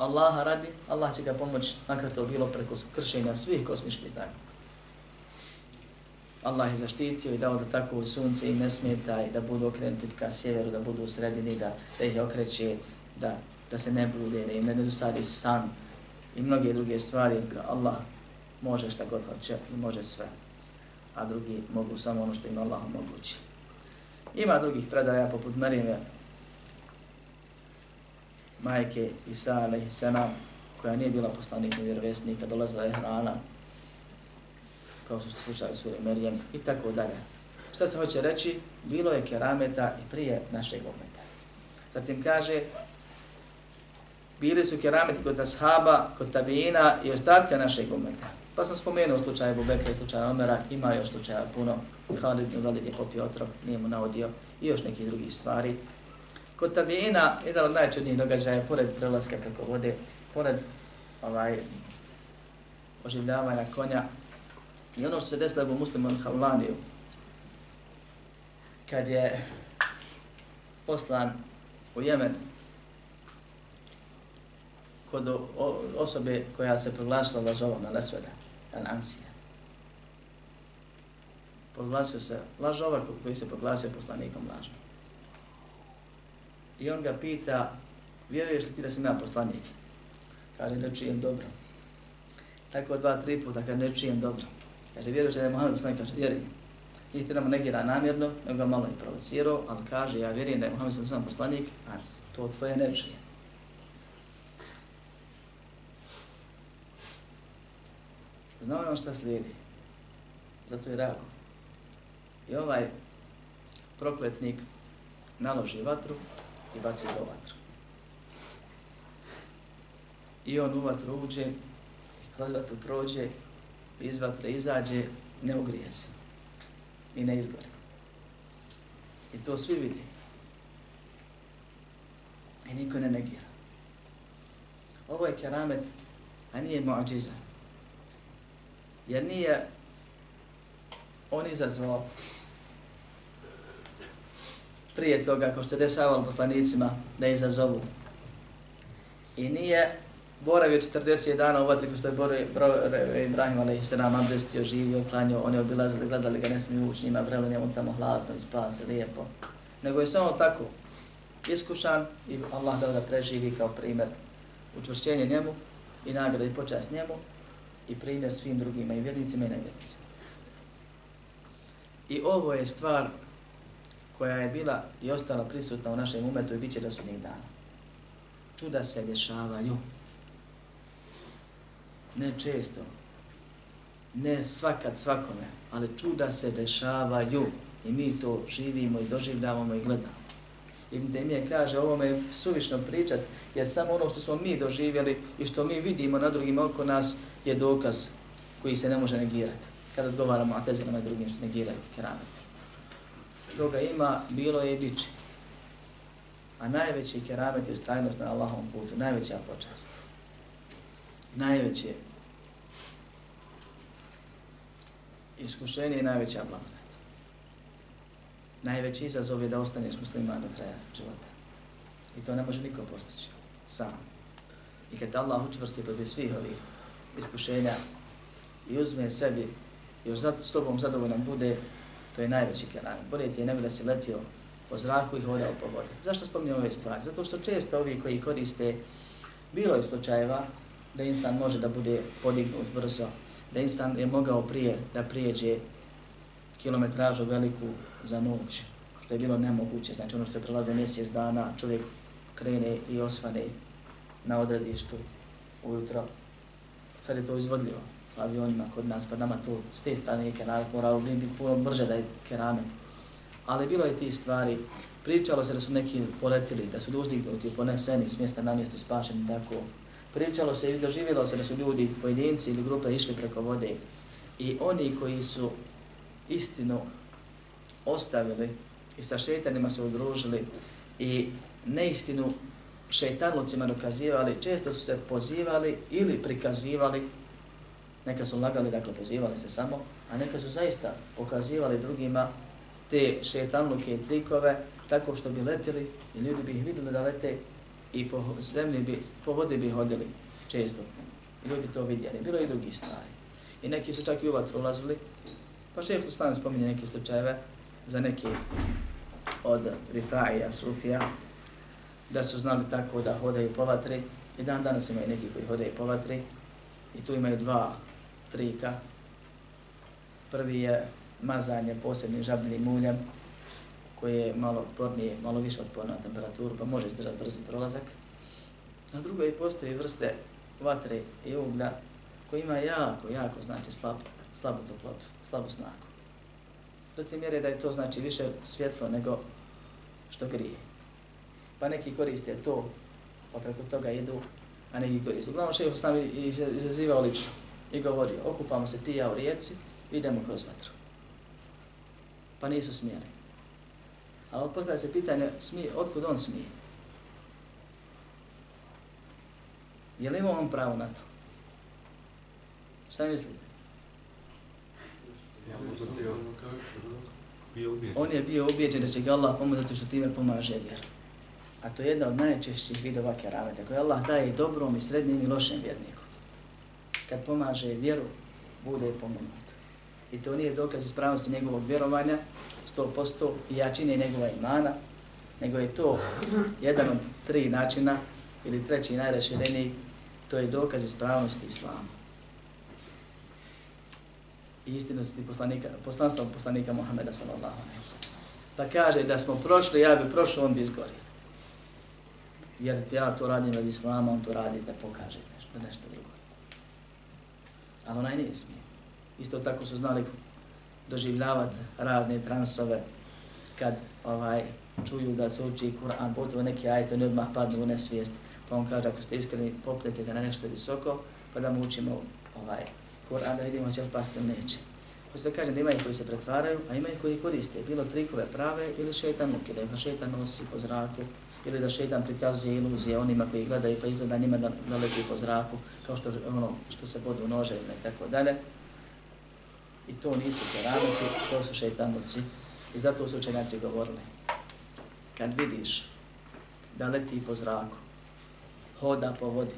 Allaha radi, Allah će ga pomoći, makar to bilo preko kršenja svih kosmičkih znaka. Allah je zaštitio i dao da tako u sunce i ne smeta i da budu okrenuti ka sjeveru, da budu u sredini, da, da ih okreće, da, da se ne bude, da im ne dosadi san i mnoge druge stvari. Allah može šta god hoće i može sve, a drugi mogu samo ono što im Allah omogući. Ima drugih predaja poput Marijeve majke Isa a.s. koja nije bila poslanik ni vjerovjesnika, dolazila je hrana, kao su slučaju suri Merijem i tako dalje. Šta se hoće reći? Bilo je kerameta i prije našeg ometa. Zatim kaže, bili su kerameti kod ashaba, kod tabijina i ostatka našeg ometa. Pa sam spomenuo slučaj Abu Bekra i slučaj Omera, ima još slučaja puno. Khalid ibn Walid je popio otrov, nije mu naodio i još nekih drugih stvari. Kod tabijina, jedan od najčudnijih događaja, pored prelaska preko vode, pored ovaj, oživljavanja konja, i ono što se desilo u muslimu al-Havlaniju, kad je poslan u Jemen kod osobe koja se proglasila lažovom na Lesveda, Al-Ansija. Proglasio se lažova koji se proglasio poslanikom lažom. I on ga pita, vjeruješ li ti da sam ja poslanik? Kaže, ne čujem dobro. Tako dva, tri puta, kaže, ne čujem dobro. Kaže, vjeruješ da je Muhammed poslanik? Kaže, vjerujem. Nije to nam negira namjerno, nego ga malo i provocirao, ali kaže, ja vjerujem da je Muhammed sam poslanik, a to tvoje ne čujem. Znao je on šta slijedi. Zato je reago. I ovaj prokletnik naloži vatru i baci do vatru. I on u vatru uđe, kroz vatru prođe, iz vatre izađe, ne ugrije se. I ne izgore. I to svi vidi. I niko ne negira. Ovo je keramet, a nije muadžiza jer nije on izazvao prije toga, kao što je desavalo poslanicima, da izazovu. I nije boravio 40 dana u vatri, kao što je boravio Ibrahim, ali i se nam abdestio, živio, klanio, oni obilazili, gledali ga, ne smiju ući njima, vrelo njemu tamo hladno i se lijepo. Nego je samo tako iskušan i Allah dao da preživi kao primjer učvršćenje njemu i nagrada i počast njemu i primjer svim drugima i vjernicima i nevjernicima. I ovo je stvar koja je bila i ostala prisutna u našem umetu i bit će do sudnjeg dana. Čuda se dešavaju. Ne često, ne svakad svakome, ali čuda se dešavaju i mi to živimo i doživljavamo i gledamo. Ibn Temije kaže, ovo me suvišno pričat, jer samo ono što smo mi doživjeli i što mi vidimo na drugim oko nas je dokaz koji se ne može negirati. Kada odgovaramo atezilama i drugim što negiraju keramet. Toga ima, bilo je i bit A najveći keramet je ustrajnost na Allahovom putu, najveća počast. Najveće iskušenje i najveća blagodat. Najveći izazov je da ostaneš musliman do kraja života. I to ne može niko postići sam. I kad Allah učvrsti protiv svih ovih iskušenja i uzme sebi, još s tobom zadovoljan bude, to je najveći keram. Bolje ti je nego da si letio po zraku i hodao po vodi. Zašto spominjem ove stvari? Zato što često ovi koji koriste, bilo je slučajeva da insan može da bude podignut brzo, da insan je mogao prije da prijeđe kilometražu veliku za noć, što je bilo nemoguće. Znači ono što je prelazno mjesec dana, čovjek krene i osvane na odredištu ujutro. Sad je to izvodljivo avionima kod nas, pa nama to s te strane je keramet, moralo bi biti puno brže da je keramet. Ali bilo je ti stvari, pričalo se da su neki poletili, da su uzdignuti, poneseni s mjesta na mjesto spašeni, tako. Pričalo se i doživjelo se da su ljudi, pojedinci ili grupe išli preko vode. I oni koji su istinu ostavili i sa šetanima se udružili i neistinu šeitanlucima dokazivali, često su se pozivali ili prikazivali, neka su lagali, dakle pozivali se samo, a neka su zaista pokazivali drugima te šetanluke i trikove tako što bi letili i ljudi bi ih vidjeli da lete i po zemlji bi, po vodi bi hodili često. I ljudi to vidjeli. Bilo i drugi stvari. I neki su čak i u vatru ulazili. Pa šeheh tu stavim spominje neke slučajeve za neki od Rifaija, Sufija, da su znali tako da hodaju po vatri. I dan danas imaju neki koji hodaju po vatri. I tu imaju dva trika. Prvi je mazanje posebnim žabljim muljem, koji je malo otpornije, malo više otporno na temperaturu, pa može izdržati brzi prolazak. Na drugoj postoji vrste vatre i uglja koji ima jako, jako, znači slab, slabu toplotu, slabu snagu. Do te mjere da je to znači više svjetlo nego što grije. Pa neki koriste to, pa preko toga idu, a neki koriste. Uglavnom šeho s nami izazivao lično i govori, okupamo se ti ja u rijeci, idemo kroz vatru. Pa nisu smijeli. Ali postaje se pitanje, smije, otkud on smije? Je li imao on pravo na to? Šta mislite? On je bio ubijeđen da će ga Allah pomoći zato što time pomaže vjeru. A to je jedna od najčešćih vidova kerameta koje Allah daje i dobrom i srednjim i lošem vjerniku. Kad pomaže vjeru, bude pomognut. I to nije dokaz ispravnosti njegovog vjerovanja, 100% i jačine njegova imana, nego je to jedan od tri načina ili treći najrašireniji, to je dokaz ispravnosti islama. I istinosti poslanika, poslanstva poslanika Muhammeda sallallahu alaihi wa Pa kaže da smo prošli, ja bi prošao, on bi izgorio. Jer ja to radim od islama, on to radi da pokaže nešto, nešto drugo. Ali onaj ne smije. Isto tako su znali doživljavati razne transove kad ovaj čuju da se uči Kur'an, potovo neki ajto ne odmah padnu u nesvijest, pa on kaže ako ste iskreni popnete ga na nešto visoko, pa da mu učimo ovaj Kur'an da vidimo će li pasti ili neće. Hoću da kažem da ima koji se pretvaraju, a ima koji koriste bilo trikove prave ili šetan muke, da ih pa šetan nosi po zraku, ili da šetan prikazuje iluzije onima koji gledaju pa izgleda njima da, da leti po zraku, kao što, ono, što se bodu nože i tako dalje. I to nisu kerameti, to su šetanuci. I zato su učenjaci govorili. Kad vidiš da leti po zraku, hoda po vodi,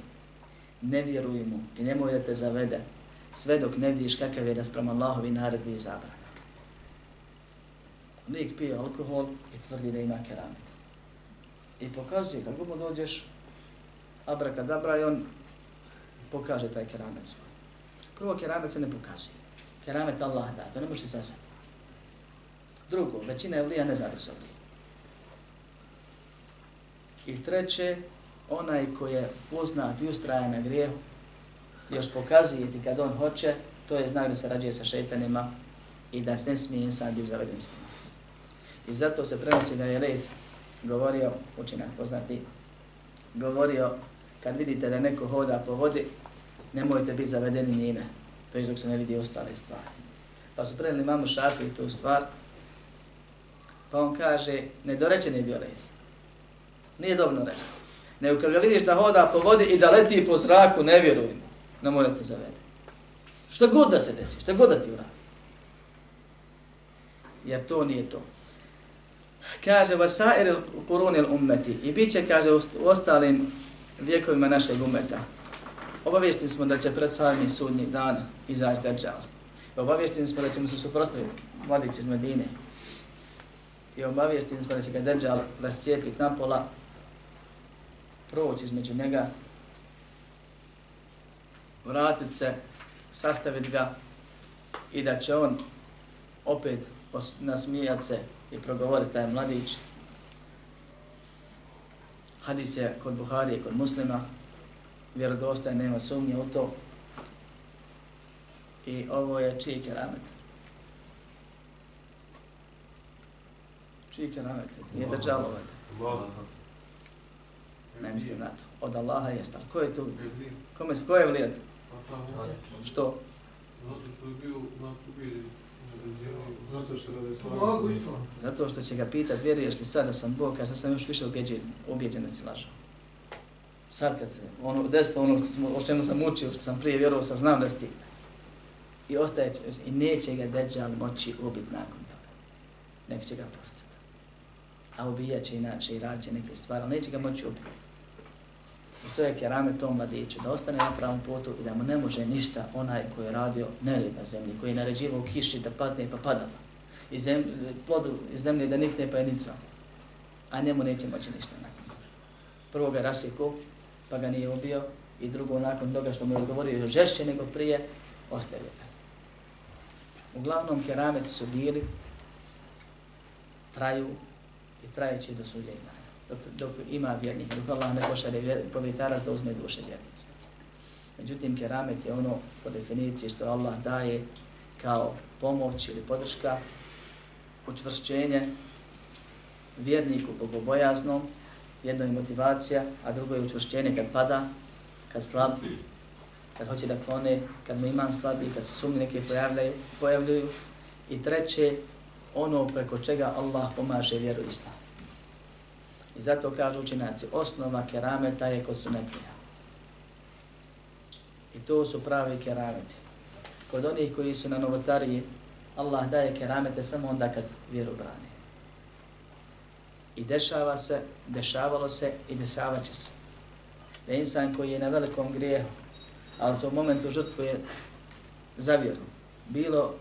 ne vjeruj mu i nemoj da te zavede, sve dok ne vidiš kakav je da sprem Allahovi naredbi i zabrana. Lik pije alkohol i tvrdi da ima keramet. I pokazuje, kako mu dođeš, abrakadabra i on pokaže taj keramet svoj. Prvo, keramet se ne pokazuje. Keramet Allah da, to ne može se sazvati. Drugo, većina evlija ne zna da su evlije. I treće, onaj ko je poznat i ustraja na grijehu, još pokazuje ti kad on hoće, to je znak da se rađuje sa šeitanima i da ne smije insan biti zaveden s njima. I zato se prenosi da je Leith govorio, učinak poznati, govorio, kad vidite da neko hoda po vodi, nemojte biti zavedeni njime, to je dok se ne vidi ostale stvari. Pa su preneli mamu Šafi tu stvar, pa on kaže, nedorečen je bio red. Nije dobro rekao. Nego kad ga vidiš da hoda po vodi i da leti po zraku, ne vjeruj mu, nemoj da te zavede. Što god da se desi, što god da ti uradi. Jer to nije to kaže vasair il kurun il ummeti i bit će, kaže, u ostalim vjekovima našeg umeta. Obavješteni smo da će pred sami sudnji dan izaći Dajjal. Obavješteni smo da ćemo se suprostaviti mladić iz Medine. I obavješteni smo da će ga Dajjal rascijepiti na pola, proći između njega, vratit se, sastaviti ga i da će on opet nasmijat se i progovori taj mladić. Hadis je kod Buhari i kod muslima, vjerodostaje, nema sumnje u to. I ovo je čiji keramet? Čiji keramet? Nije držalo ovaj. Ne mislim na to. Od Allaha jest, ali ko je tu? Kome se, ko je vlijed? Što? Zato što je bio na subiri Zato što Zato što će ga pitat, vjeruješ li sad da sam Bog, kaže sam još više objeđen, objeđen da si lažao. Sad kad se, ono, desno ono što smo, o čemu sam učio, što sam prije vjerovao, sam znam da si ti. I ostaje, i neće ga Dejjal moći ubiti nakon toga. Nek će ga pustiti. A ubijat će inače i radit neke stvari, ali neće ga moći ubiti. I to je kerame tom mladiću, da ostane na pravom putu i da mu ne može ništa onaj koji je radio nered na zemlji, koji je naređivao u kiši da padne pa padala. I zemlje, plodu iz zemlje da nikne pa je nicao. A njemu neće moći ništa nakon. Prvo ga rasiku, pa ga nije ubio, i drugo nakon toga što mu je odgovorio još žešće nego prije, ostavio ga. Uglavnom kerameti su bili, traju i trajeći do suđenja dok, dok ima vjernika, dok Allah ne pošalje povjetarac da uzme duše vjernicu. Međutim, keramet je ono po definiciji što Allah daje kao pomoć ili podrška, učvršćenje vjerniku bogobojaznom, jedno je motivacija, a drugo je učvršćenje kad pada, kad slab, kad hoće da klone, kad mu iman slabi, kad se sumnje neke pojavljaju, pojavljuju. I treće, ono preko čega Allah pomaže vjeru Islamu. I zato kažu učinaci, osnova kerameta je kod sunetlija. I to su pravi kerameti. Kod onih koji su na novotariji, Allah daje keramete samo onda kad vjeru brani. I dešava se, dešavalo se i dešavat će se. Da insan koji je na velikom grijehu, ali se u momentu žrtvuje za vjeru, bilo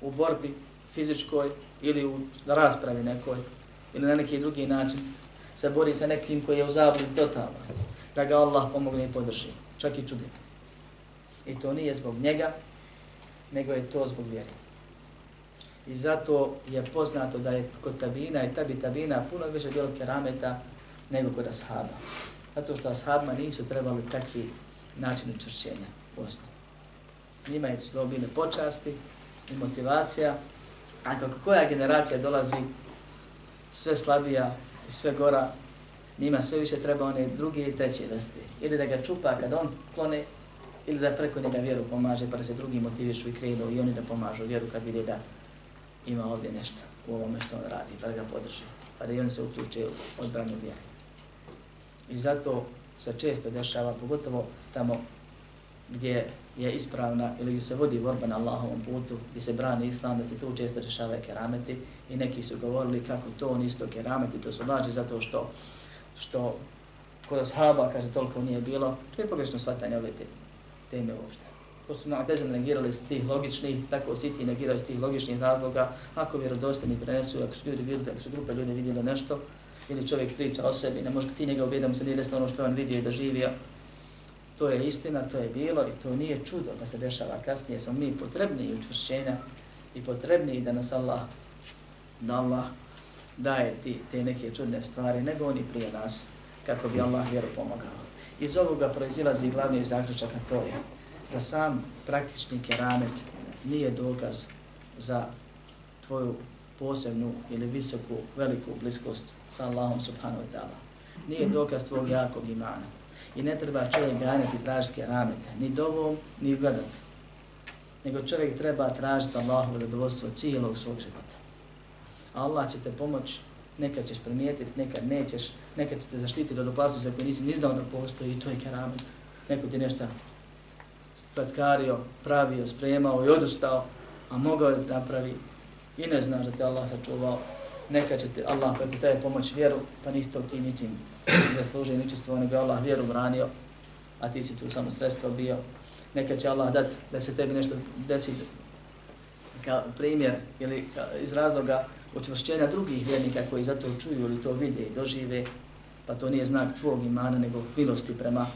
u borbi fizičkoj ili u raspravi nekoj, ili na neki drugi način, se bori sa nekim koji je u zabludi totalno, da ga Allah pomogne i podrži, čak i čudi. I to nije zbog njega, nego je to zbog vjeri. I zato je poznato da je kod tabina i tabi tabina puno više bilo kerameta nego kod ashaba. Zato što ashabima nisu trebali takvi načini čvršćenja u osnovu. Njima je to bile počasti i motivacija, a kako koja generacija dolazi sve slabija i sve gora, njima sve više treba one druge i treće vrste. Ili da ga čupa kad on klone, ili da preko njega vjeru pomaže, pa da se drugi motivišu i krenu i oni da pomažu vjeru kad vide da ima ovdje nešto u ovome što on radi, pa da ga podrži, pa da i oni se uključe u odbranu vjere. I zato se često dešava, pogotovo tamo gdje je ispravna ili gdje se vodi borba na Allahovom putu, gdje se brani islam, da se tu često rješavaju kerameti. I neki su govorili kako to on isto kerameti, to su laži zato što što kod ashaba, kaže, toliko nije bilo, to je pogrešno shvatanje ove te, teme uopšte. To su nam negirali iz tih logičnih, tako svi ti negiraju iz tih logičnih razloga, ako vjerodostojni prenesu, ako su ljudi vidjeli, ako su grupe ljudi vidjeli nešto, ili čovjek priča o sebi, ne može ti njega uvijedamo se nije desilo ono što on vidio i doživio, To je istina, to je bilo i to nije čudo da se dešava kasnije. Smo mi potrebni i učvršćenja i potrebni i da nas Allah, da Allah daje ti, te neke čudne stvari, nego oni prije nas, kako bi Allah vjeru pomogao. Iz ovoga proizilazi glavni zaključak, a to je da sam praktični keramet nije dokaz za tvoju posebnu ili visoku, veliku bliskost sa Allahom subhanahu wa ta'ala. Nije dokaz tvog jakog imana. I ne treba čovjek ganjati tražske ramete, ni dovom, ni gledat. Nego čovjek treba tražiti Allahovo zadovoljstvo cijelog svog života. A Allah će te pomoći, nekad ćeš primijetiti, nekad nećeš, nekad će te zaštititi od opasnosti ako nisi ni znao da postoji i to je keramet. Neko ti nešto spletkario, pravio, spremao i odustao, a mogao da napravi i ne znaš da te Allah sačuvao, neka će te Allah preko tebe pomoći vjeru, pa niste ti ničim zaslužio i ničestvo, nego Allah vjeru branio, a ti si tu samo sredstvo bio. Neka će Allah dati da se tebi nešto desi kao primjer ili iz razloga učvršćenja drugih vjernika koji za to čuju ili to vide i dožive, pa to nije znak tvog imana, nego milosti prema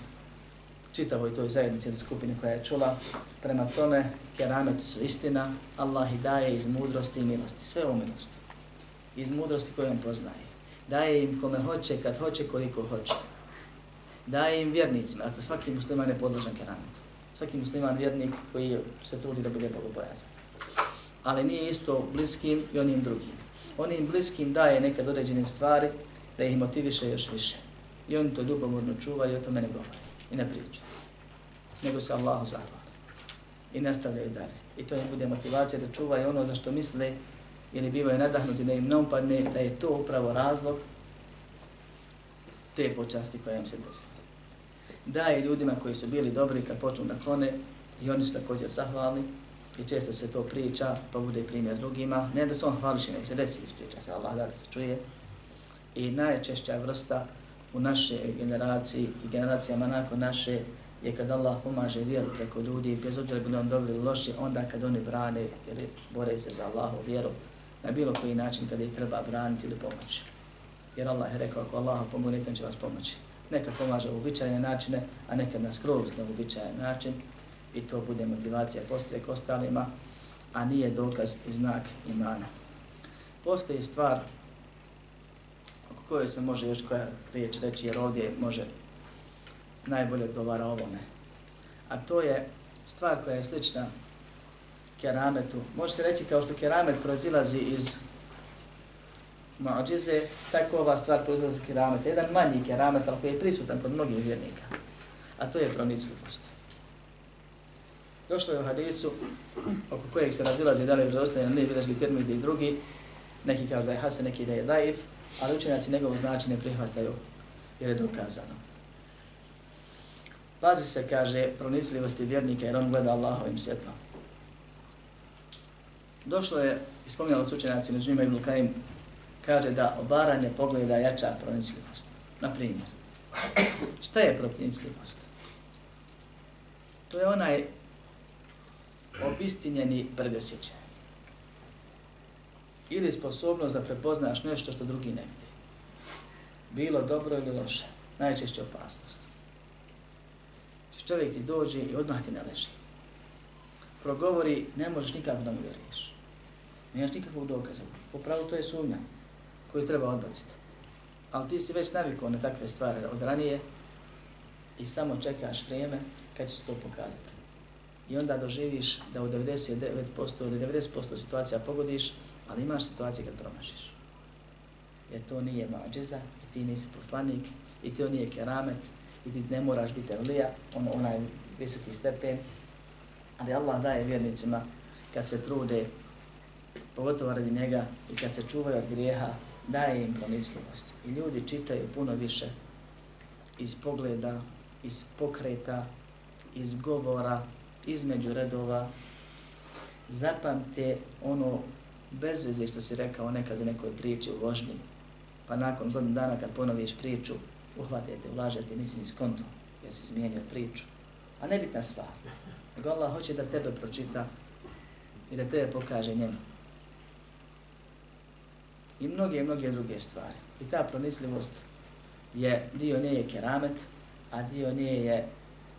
čitavoj toj zajednici ili skupini koja je čula. Prema tome, keramet su istina, Allah i daje iz mudrosti i milosti, sve u milosti. Iz mudrosti koju on poznaje. Daje im kome hoće, kad hoće, koliko hoće. Daje im vjernicima, dakle svaki musliman je podložan kerametu. Svaki musliman vjernik koji se trudi da bude bogobojazan. Ali nije isto bliskim i onim drugim. Onim bliskim daje nekad određene stvari da ih motiviše još više. I oni to ljubomorno čuvaju i o tome ne govore i ne pričaju. Nego se Allahu zahvali I nastavljaju dalje. I to im bude motivacija da čuvaju ono za što misle ili bivaju nadahnuti da im ne upadne, da je to upravo razlog te počasti koja im se desila. Daje ljudima koji su bili dobri kad počnu da klone i oni su također zahvalni i često se to priča pa bude primjer drugima. Ne da se on hvališi, nego se desi ispriča se Allah da se čuje. I najčešća vrsta u naše generaciji i generacijama nakon naše je kad Allah pomaže vjeru preko ljudi, bez obzira bili on dobri ili loši, onda kad oni brane ili bore se za Allahu vjeru, na bilo koji način kada ih treba braniti ili pomoći. Jer Allah je rekao, ako Allah pomogne, on će vas pomoći. Neka pomaže u običajne načine, a neka nas kroz na uobičajen način i to bude motivacija postoje k ostalima, a nije dokaz i znak imana. Postoji stvar kojoj se može još koja riječ reći, jer ovdje može najbolje odgovara ovome. A to je stvar koja je slična kerametu. Može se reći kao što keramet proizilazi iz mađize, tako ova stvar proizilazi iz kerameta. Jedan manji keramet, ali koji je prisutan kod mnogih vjernika. A to je pronicljivost. Došlo je u hadisu, oko kojeg se razilazi da li je vjerozostavljen, ili nije termin i drugi, neki kažu da je hasan, neki da je daif, ali učenjaci njegovo značenje prihvataju jer je dokazano. Pazi se, kaže, pronicljivosti vjernika jer on gleda Allahovim svjetlom. Došlo je, ispomnjalo su učenjaci, među njima Ibn Kajim, kaže da obaranje pogleda jača pronicljivost. Na primjer, šta je pronicljivost? To je onaj obistinjeni predosjećaj ili sposobnost da prepoznaš nešto što drugi ne vidi. Bilo dobro ili loše, najčešće opasnost. Čovjek ti dođe i odmah ti ne leži. Progovori, ne možeš nikako da mu vjeriš. Nemaš nikakvog dokaza. Po pravu to je sumnja koju treba odbaciti. Ali ti si već navikao na takve stvari od ranije i samo čekaš vrijeme kad će se to pokazati. I onda doživiš da u 99% ili 90% situacija pogodiš, Ali imaš situacije kad promašiš. Jer to nije mađeza, i ti nisi poslanik, i to nije keramet, i ti ne moraš biti evlija, on, onaj visoki stepen. Ali Allah daje vjernicima kad se trude, pogotovo radi njega, i kad se čuvaju od grijeha, daje im promislivost. I ljudi čitaju puno više iz pogleda, iz pokreta, iz govora, između redova, zapamte ono bez veze što si rekao nekad u nekoj priči u vožnji, pa nakon godinu dana kad ponoviš priču, uhvatite, ulažete, nisi ni skonto, jer si izmijenio priču. A nebitna stvar. Nego Allah hoće da tebe pročita i da tebe pokaže njemu. I mnoge mnoge druge stvari. I ta pronicljivost je, dio nije je keramet, a dio nije je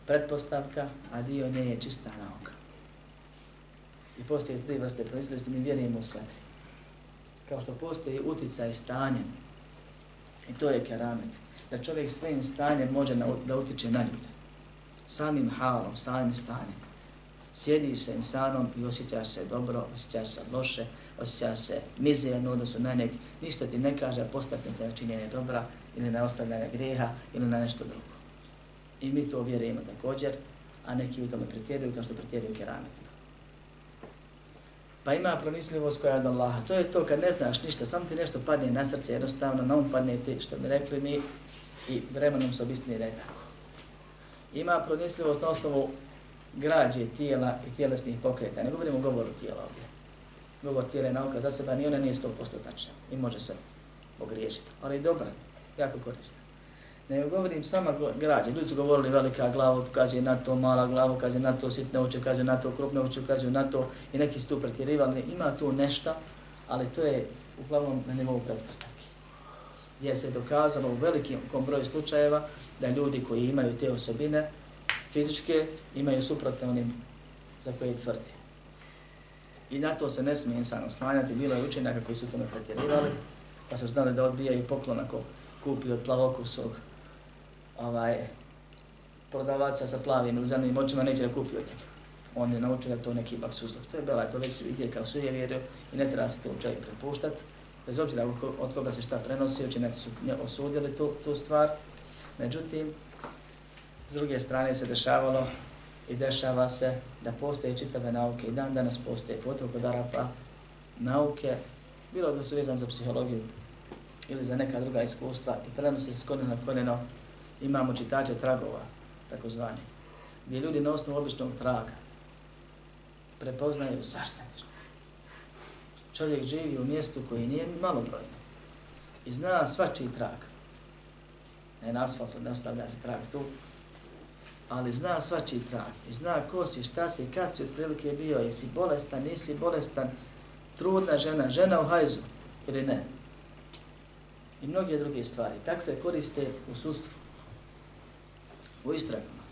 pretpostavka, a dio nje je čista nauka. I postoje tri vrste pronicljivosti, mi vjerujemo u sve tri. Kao što postoji uticaj stanjem, i to je keramet, da čovjek svojim stanjem može da utiče na ljude. Samim halom, samim stanjem. Sjediš sa insanom i osjećaš se dobro, osjećaš se loše, osjećaš se mizerno odnosu na nek, ništa ti ne kaže, postaknete na činjenje dobra ili na ostavljanje greha ili na nešto drugo. I mi to vjerujemo također, a neki u tome pretjeruju kao što pretjeruju kerametima. Pa ima promisljivost koja je od Allaha. To je to kad ne znaš ništa, samo ti nešto padne na srce, jednostavno na um padne ti, što bi rekli mi, i vremenom se obistini da je tako. Ima promisljivost na osnovu građe tijela i tjelesnih pokreta. Ne govorimo o govoru tijela ovdje. Govor tijela je nauka za sebe, ni ona nije 100% tačna i može se pogriješiti. Ali dobra, jako korisna. Ne govorim sama građe. Ljudi su govorili velika glava, kaže na to mala glava, kaže na to sitne oče, kaže na to krupne oče, kaže na to i neki su tu pretjerivali. Ima tu nešto, ali to je uglavnom na nivou pretpostavki. Jer se dokazano u velikom broju slučajeva da ljudi koji imaju te osobine fizičke imaju suprotne onim za koje tvrde. I na to se ne smije insan oslanjati. Bilo je učenjaka koji su tome pretjerivali, pa su znali da odbijaju poklon ako kupi od plavokusog ovaj, prodavaca sa plavim ili zelenim očima, neće da kupi od njega. On je naučio da to neki bak suzlog. To je bela, to već ide kao suje vjerio i ne treba se to čovjek prepuštati. Bez obzira od koga se šta prenosi, učenjaci su osudili tu, tu stvar. Međutim, s druge strane se dešavalo i dešava se da postoje čitave nauke i dan danas postoje potrebo kod Arapa nauke, bilo da su vezane za psihologiju ili za neka druga iskustva i prenose se s koljena na koljeno, imamo čitače tragova, tako zvanje, gdje ljudi na osnovu običnog traga prepoznaju svašta nešto. Čovjek živi u mjestu koji nije malobrojno i zna svačiji trag. Ne na asfaltu, ne ostavlja se trag tu, ali zna svačiji trag i zna ko si, šta si, kad si otprilike bio, jesi bolestan, nisi bolestan, trudna žena, žena u hajzu ili ne. I mnoge druge stvari. Takve koriste u sustvu, u istragama.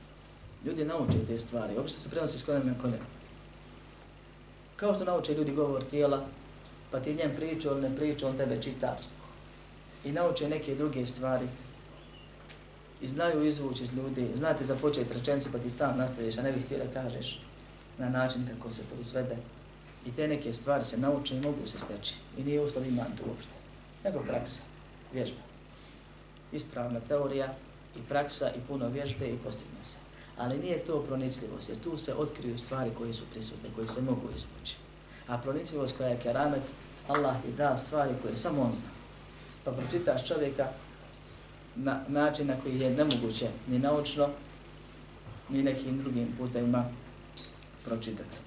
Ljudi nauče te stvari, uopšte se prenosi s konjem na konjem. Kao što nauče ljudi govor tijela, pa ti njem priču, on ne priču, on tebe čita. I nauče neke druge stvari, i znaju izvući iz ljudi, znate započeti rečenicu pa ti sam nastaviš, a ne bih htio da kažeš na način kako se to izvede. I te neke stvari se nauče i mogu se steći. I nije uslov iman tu uopšte. Nego praksa, vježba. Ispravna teorija i praksa i puno vježbe i postignu se. Ali nije to pronicljivost, jer tu se otkriju stvari koje su prisutne, koje se mogu izvući. A pronicljivost koja je keramet, Allah ti da stvari koje samo on zna. Pa pročitaš čovjeka na način na koji je nemoguće ni naučno, ni nekim drugim putima pročitati.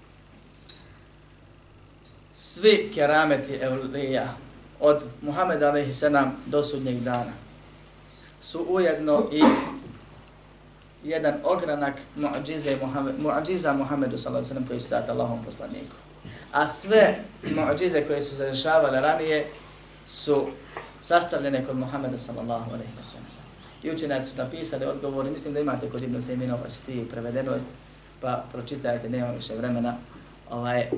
Svi kerameti Evlija od Muhammeda a.s. do sudnjeg dana su ujedno i jedan ogranak muadžize Muhammed, muadžiza Muhammedu sellem koji su dati Allahom poslaniku. A sve muadžize koje su zadešavale ranije su sastavljene kod Muhammeda sallallahu alaihi wa sallam. I učenjaci su napisali odgovori, mislim da imate kod Ibn Taymin ova ti prevedeno, pa pročitajte, nema više vremena, ovaj,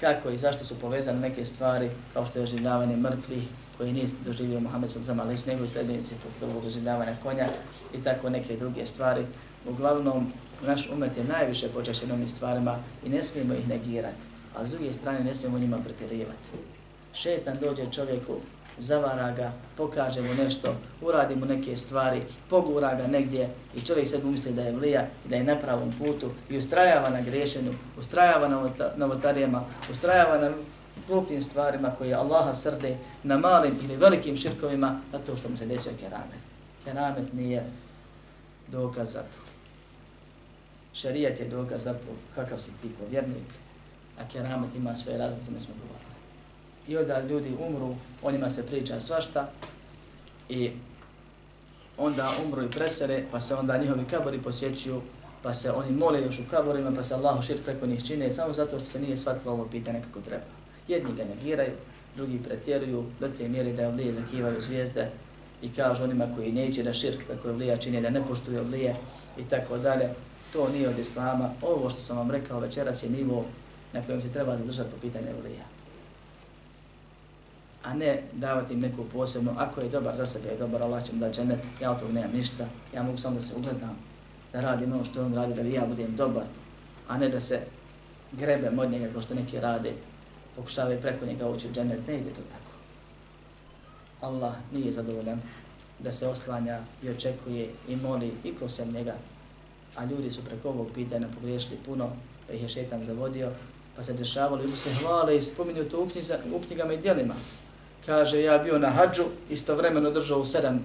kako i zašto su povezane neke stvari, kao što je oživljavanje mrtvih, koji nije doživio Muhammed sallallahu alaihi wa sallam, ali su sledbenici poput ovog oživljavanja konja i tako neke druge stvari. Uglavnom, naš umet je najviše počešen ovim stvarima i ne smijemo ih negirati, a s druge strane ne smijemo njima pretjerivati. Šetan dođe čovjeku zavara ga, pokaže mu nešto, uradi mu neke stvari, pogura ga negdje i čovjek se misli da je vlija i da je na pravom putu i ustrajava na grešenju, ustrajava na novotarijama, ustrajava na krupnim stvarima koje Allaha srde na malim ili velikim širkovima, a to što mu se desio keramet. Keramet nije dokaz za to. Šarijat je dokaz za to kakav si ti ko vjernik, a keramet ima svoje razlike, mi smo govorili i onda ljudi umru, o njima se priča svašta i onda umru i presere, pa se onda njihovi kabori posjećuju, pa se oni mole još u kaborima, pa se Allahu šir preko njih čine, samo zato što se nije shvatilo ovo pitanje kako treba. Jedni ga negiraju, drugi pretjeruju, do te mjere da je vlije zakivaju zvijezde i kažu onima koji neće da širk preko vlija čine, da ne poštuju vlije i tako dalje. To nije od Islama. Ovo što sam vam rekao večeras je nivo na kojem se treba zadržati po pitanju evlija. A ne davati im neku posebnu, ako je dobar za sebe, je dobar, Allah će mu da dženet, ja od toga nemam ništa, ja mogu samo da se ugledam, da radim ono što on radi, da ja budem dobar, a ne da se grebem od njega kao što neki rade, pokušavaju preko njega ući u dženet, ne ide to tako. Allah nije zadovoljan da se oslanja i očekuje i moli i ko sem njega, a ljudi su preko ovog pitanja pogriješili puno, pa ih je šetan zavodio, pa se dešavalo, ljudi se hvale i spominju to u, knjiza, u knjigama i dijelima. Kaže, ja bio na hađu, istovremeno držao u sedam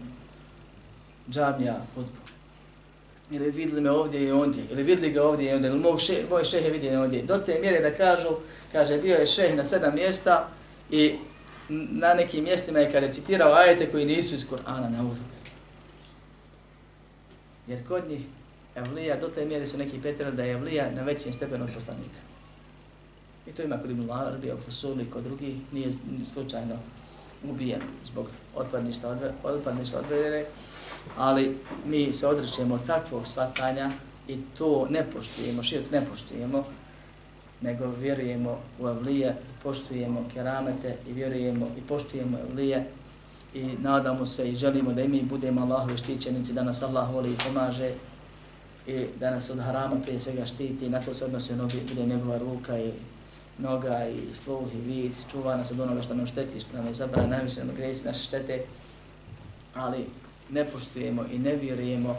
džamija hudbu. Ili vidli me ovdje i ondje, ili vidli ga ovdje i ondje, ili moj, še, moj šeh je vidio ondje. Do te mjere da kažu, kaže, bio je šeh na sedam mjesta i na nekim mjestima je kada citirao ajete koji nisu iz Kur'ana na uzu. Jer kod njih Evlija, do te mjere su neki pretjerali da je Evlija na većem stepenu od poslanika. I to ima kod Ibn Arabi, Fusuli, kod drugih, nije slučajno ubijen zbog otpadništa od, otpadništa od ali mi se odrećemo takvog svatanja i to ne poštujemo, širk ne poštujemo, nego vjerujemo u Evlije, poštujemo keramete i vjerujemo i poštujemo Evlije i nadamo se i želimo da i mi budemo Allahovi štićenici, da nas Allah voli i pomaže i da nas od harama prije svega štiti, na to se odnosi ono bude njegova ruka i noga i sluh i vid, čuva nas od onoga što nam šteti, što nam je zabrana, najviše nam gresi naše štete, ali ne poštujemo i ne vjerujemo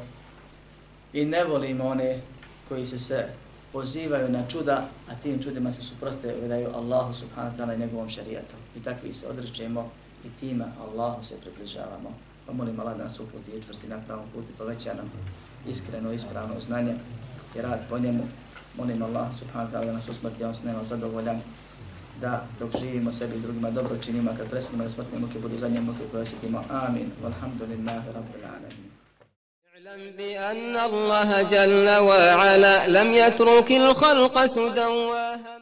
i ne volimo one koji se se pozivaju na čuda, a tim čudima se suprostavljaju Allahu subhanahu wa ta'ala i njegovom šarijatom. I takvi se odrećemo i tima Allahu se približavamo. Pa molim Allah da nas uputi i čvrsti na pravom putu, poveća nam iskreno, ispravno znanje i rad po njemu. Molim Allah subhanahu wa ta'ala nas usmrti, on s nema zadovoljan, da dok živimo sebi i drugima dobro činimo, kad prestanemo da smrtne muke budu zadnje muke koje osjetimo. Amin. Walhamdulillahi rabbil alamin. اعلم بأن الله جل وعلا لم يترك الخلق سدى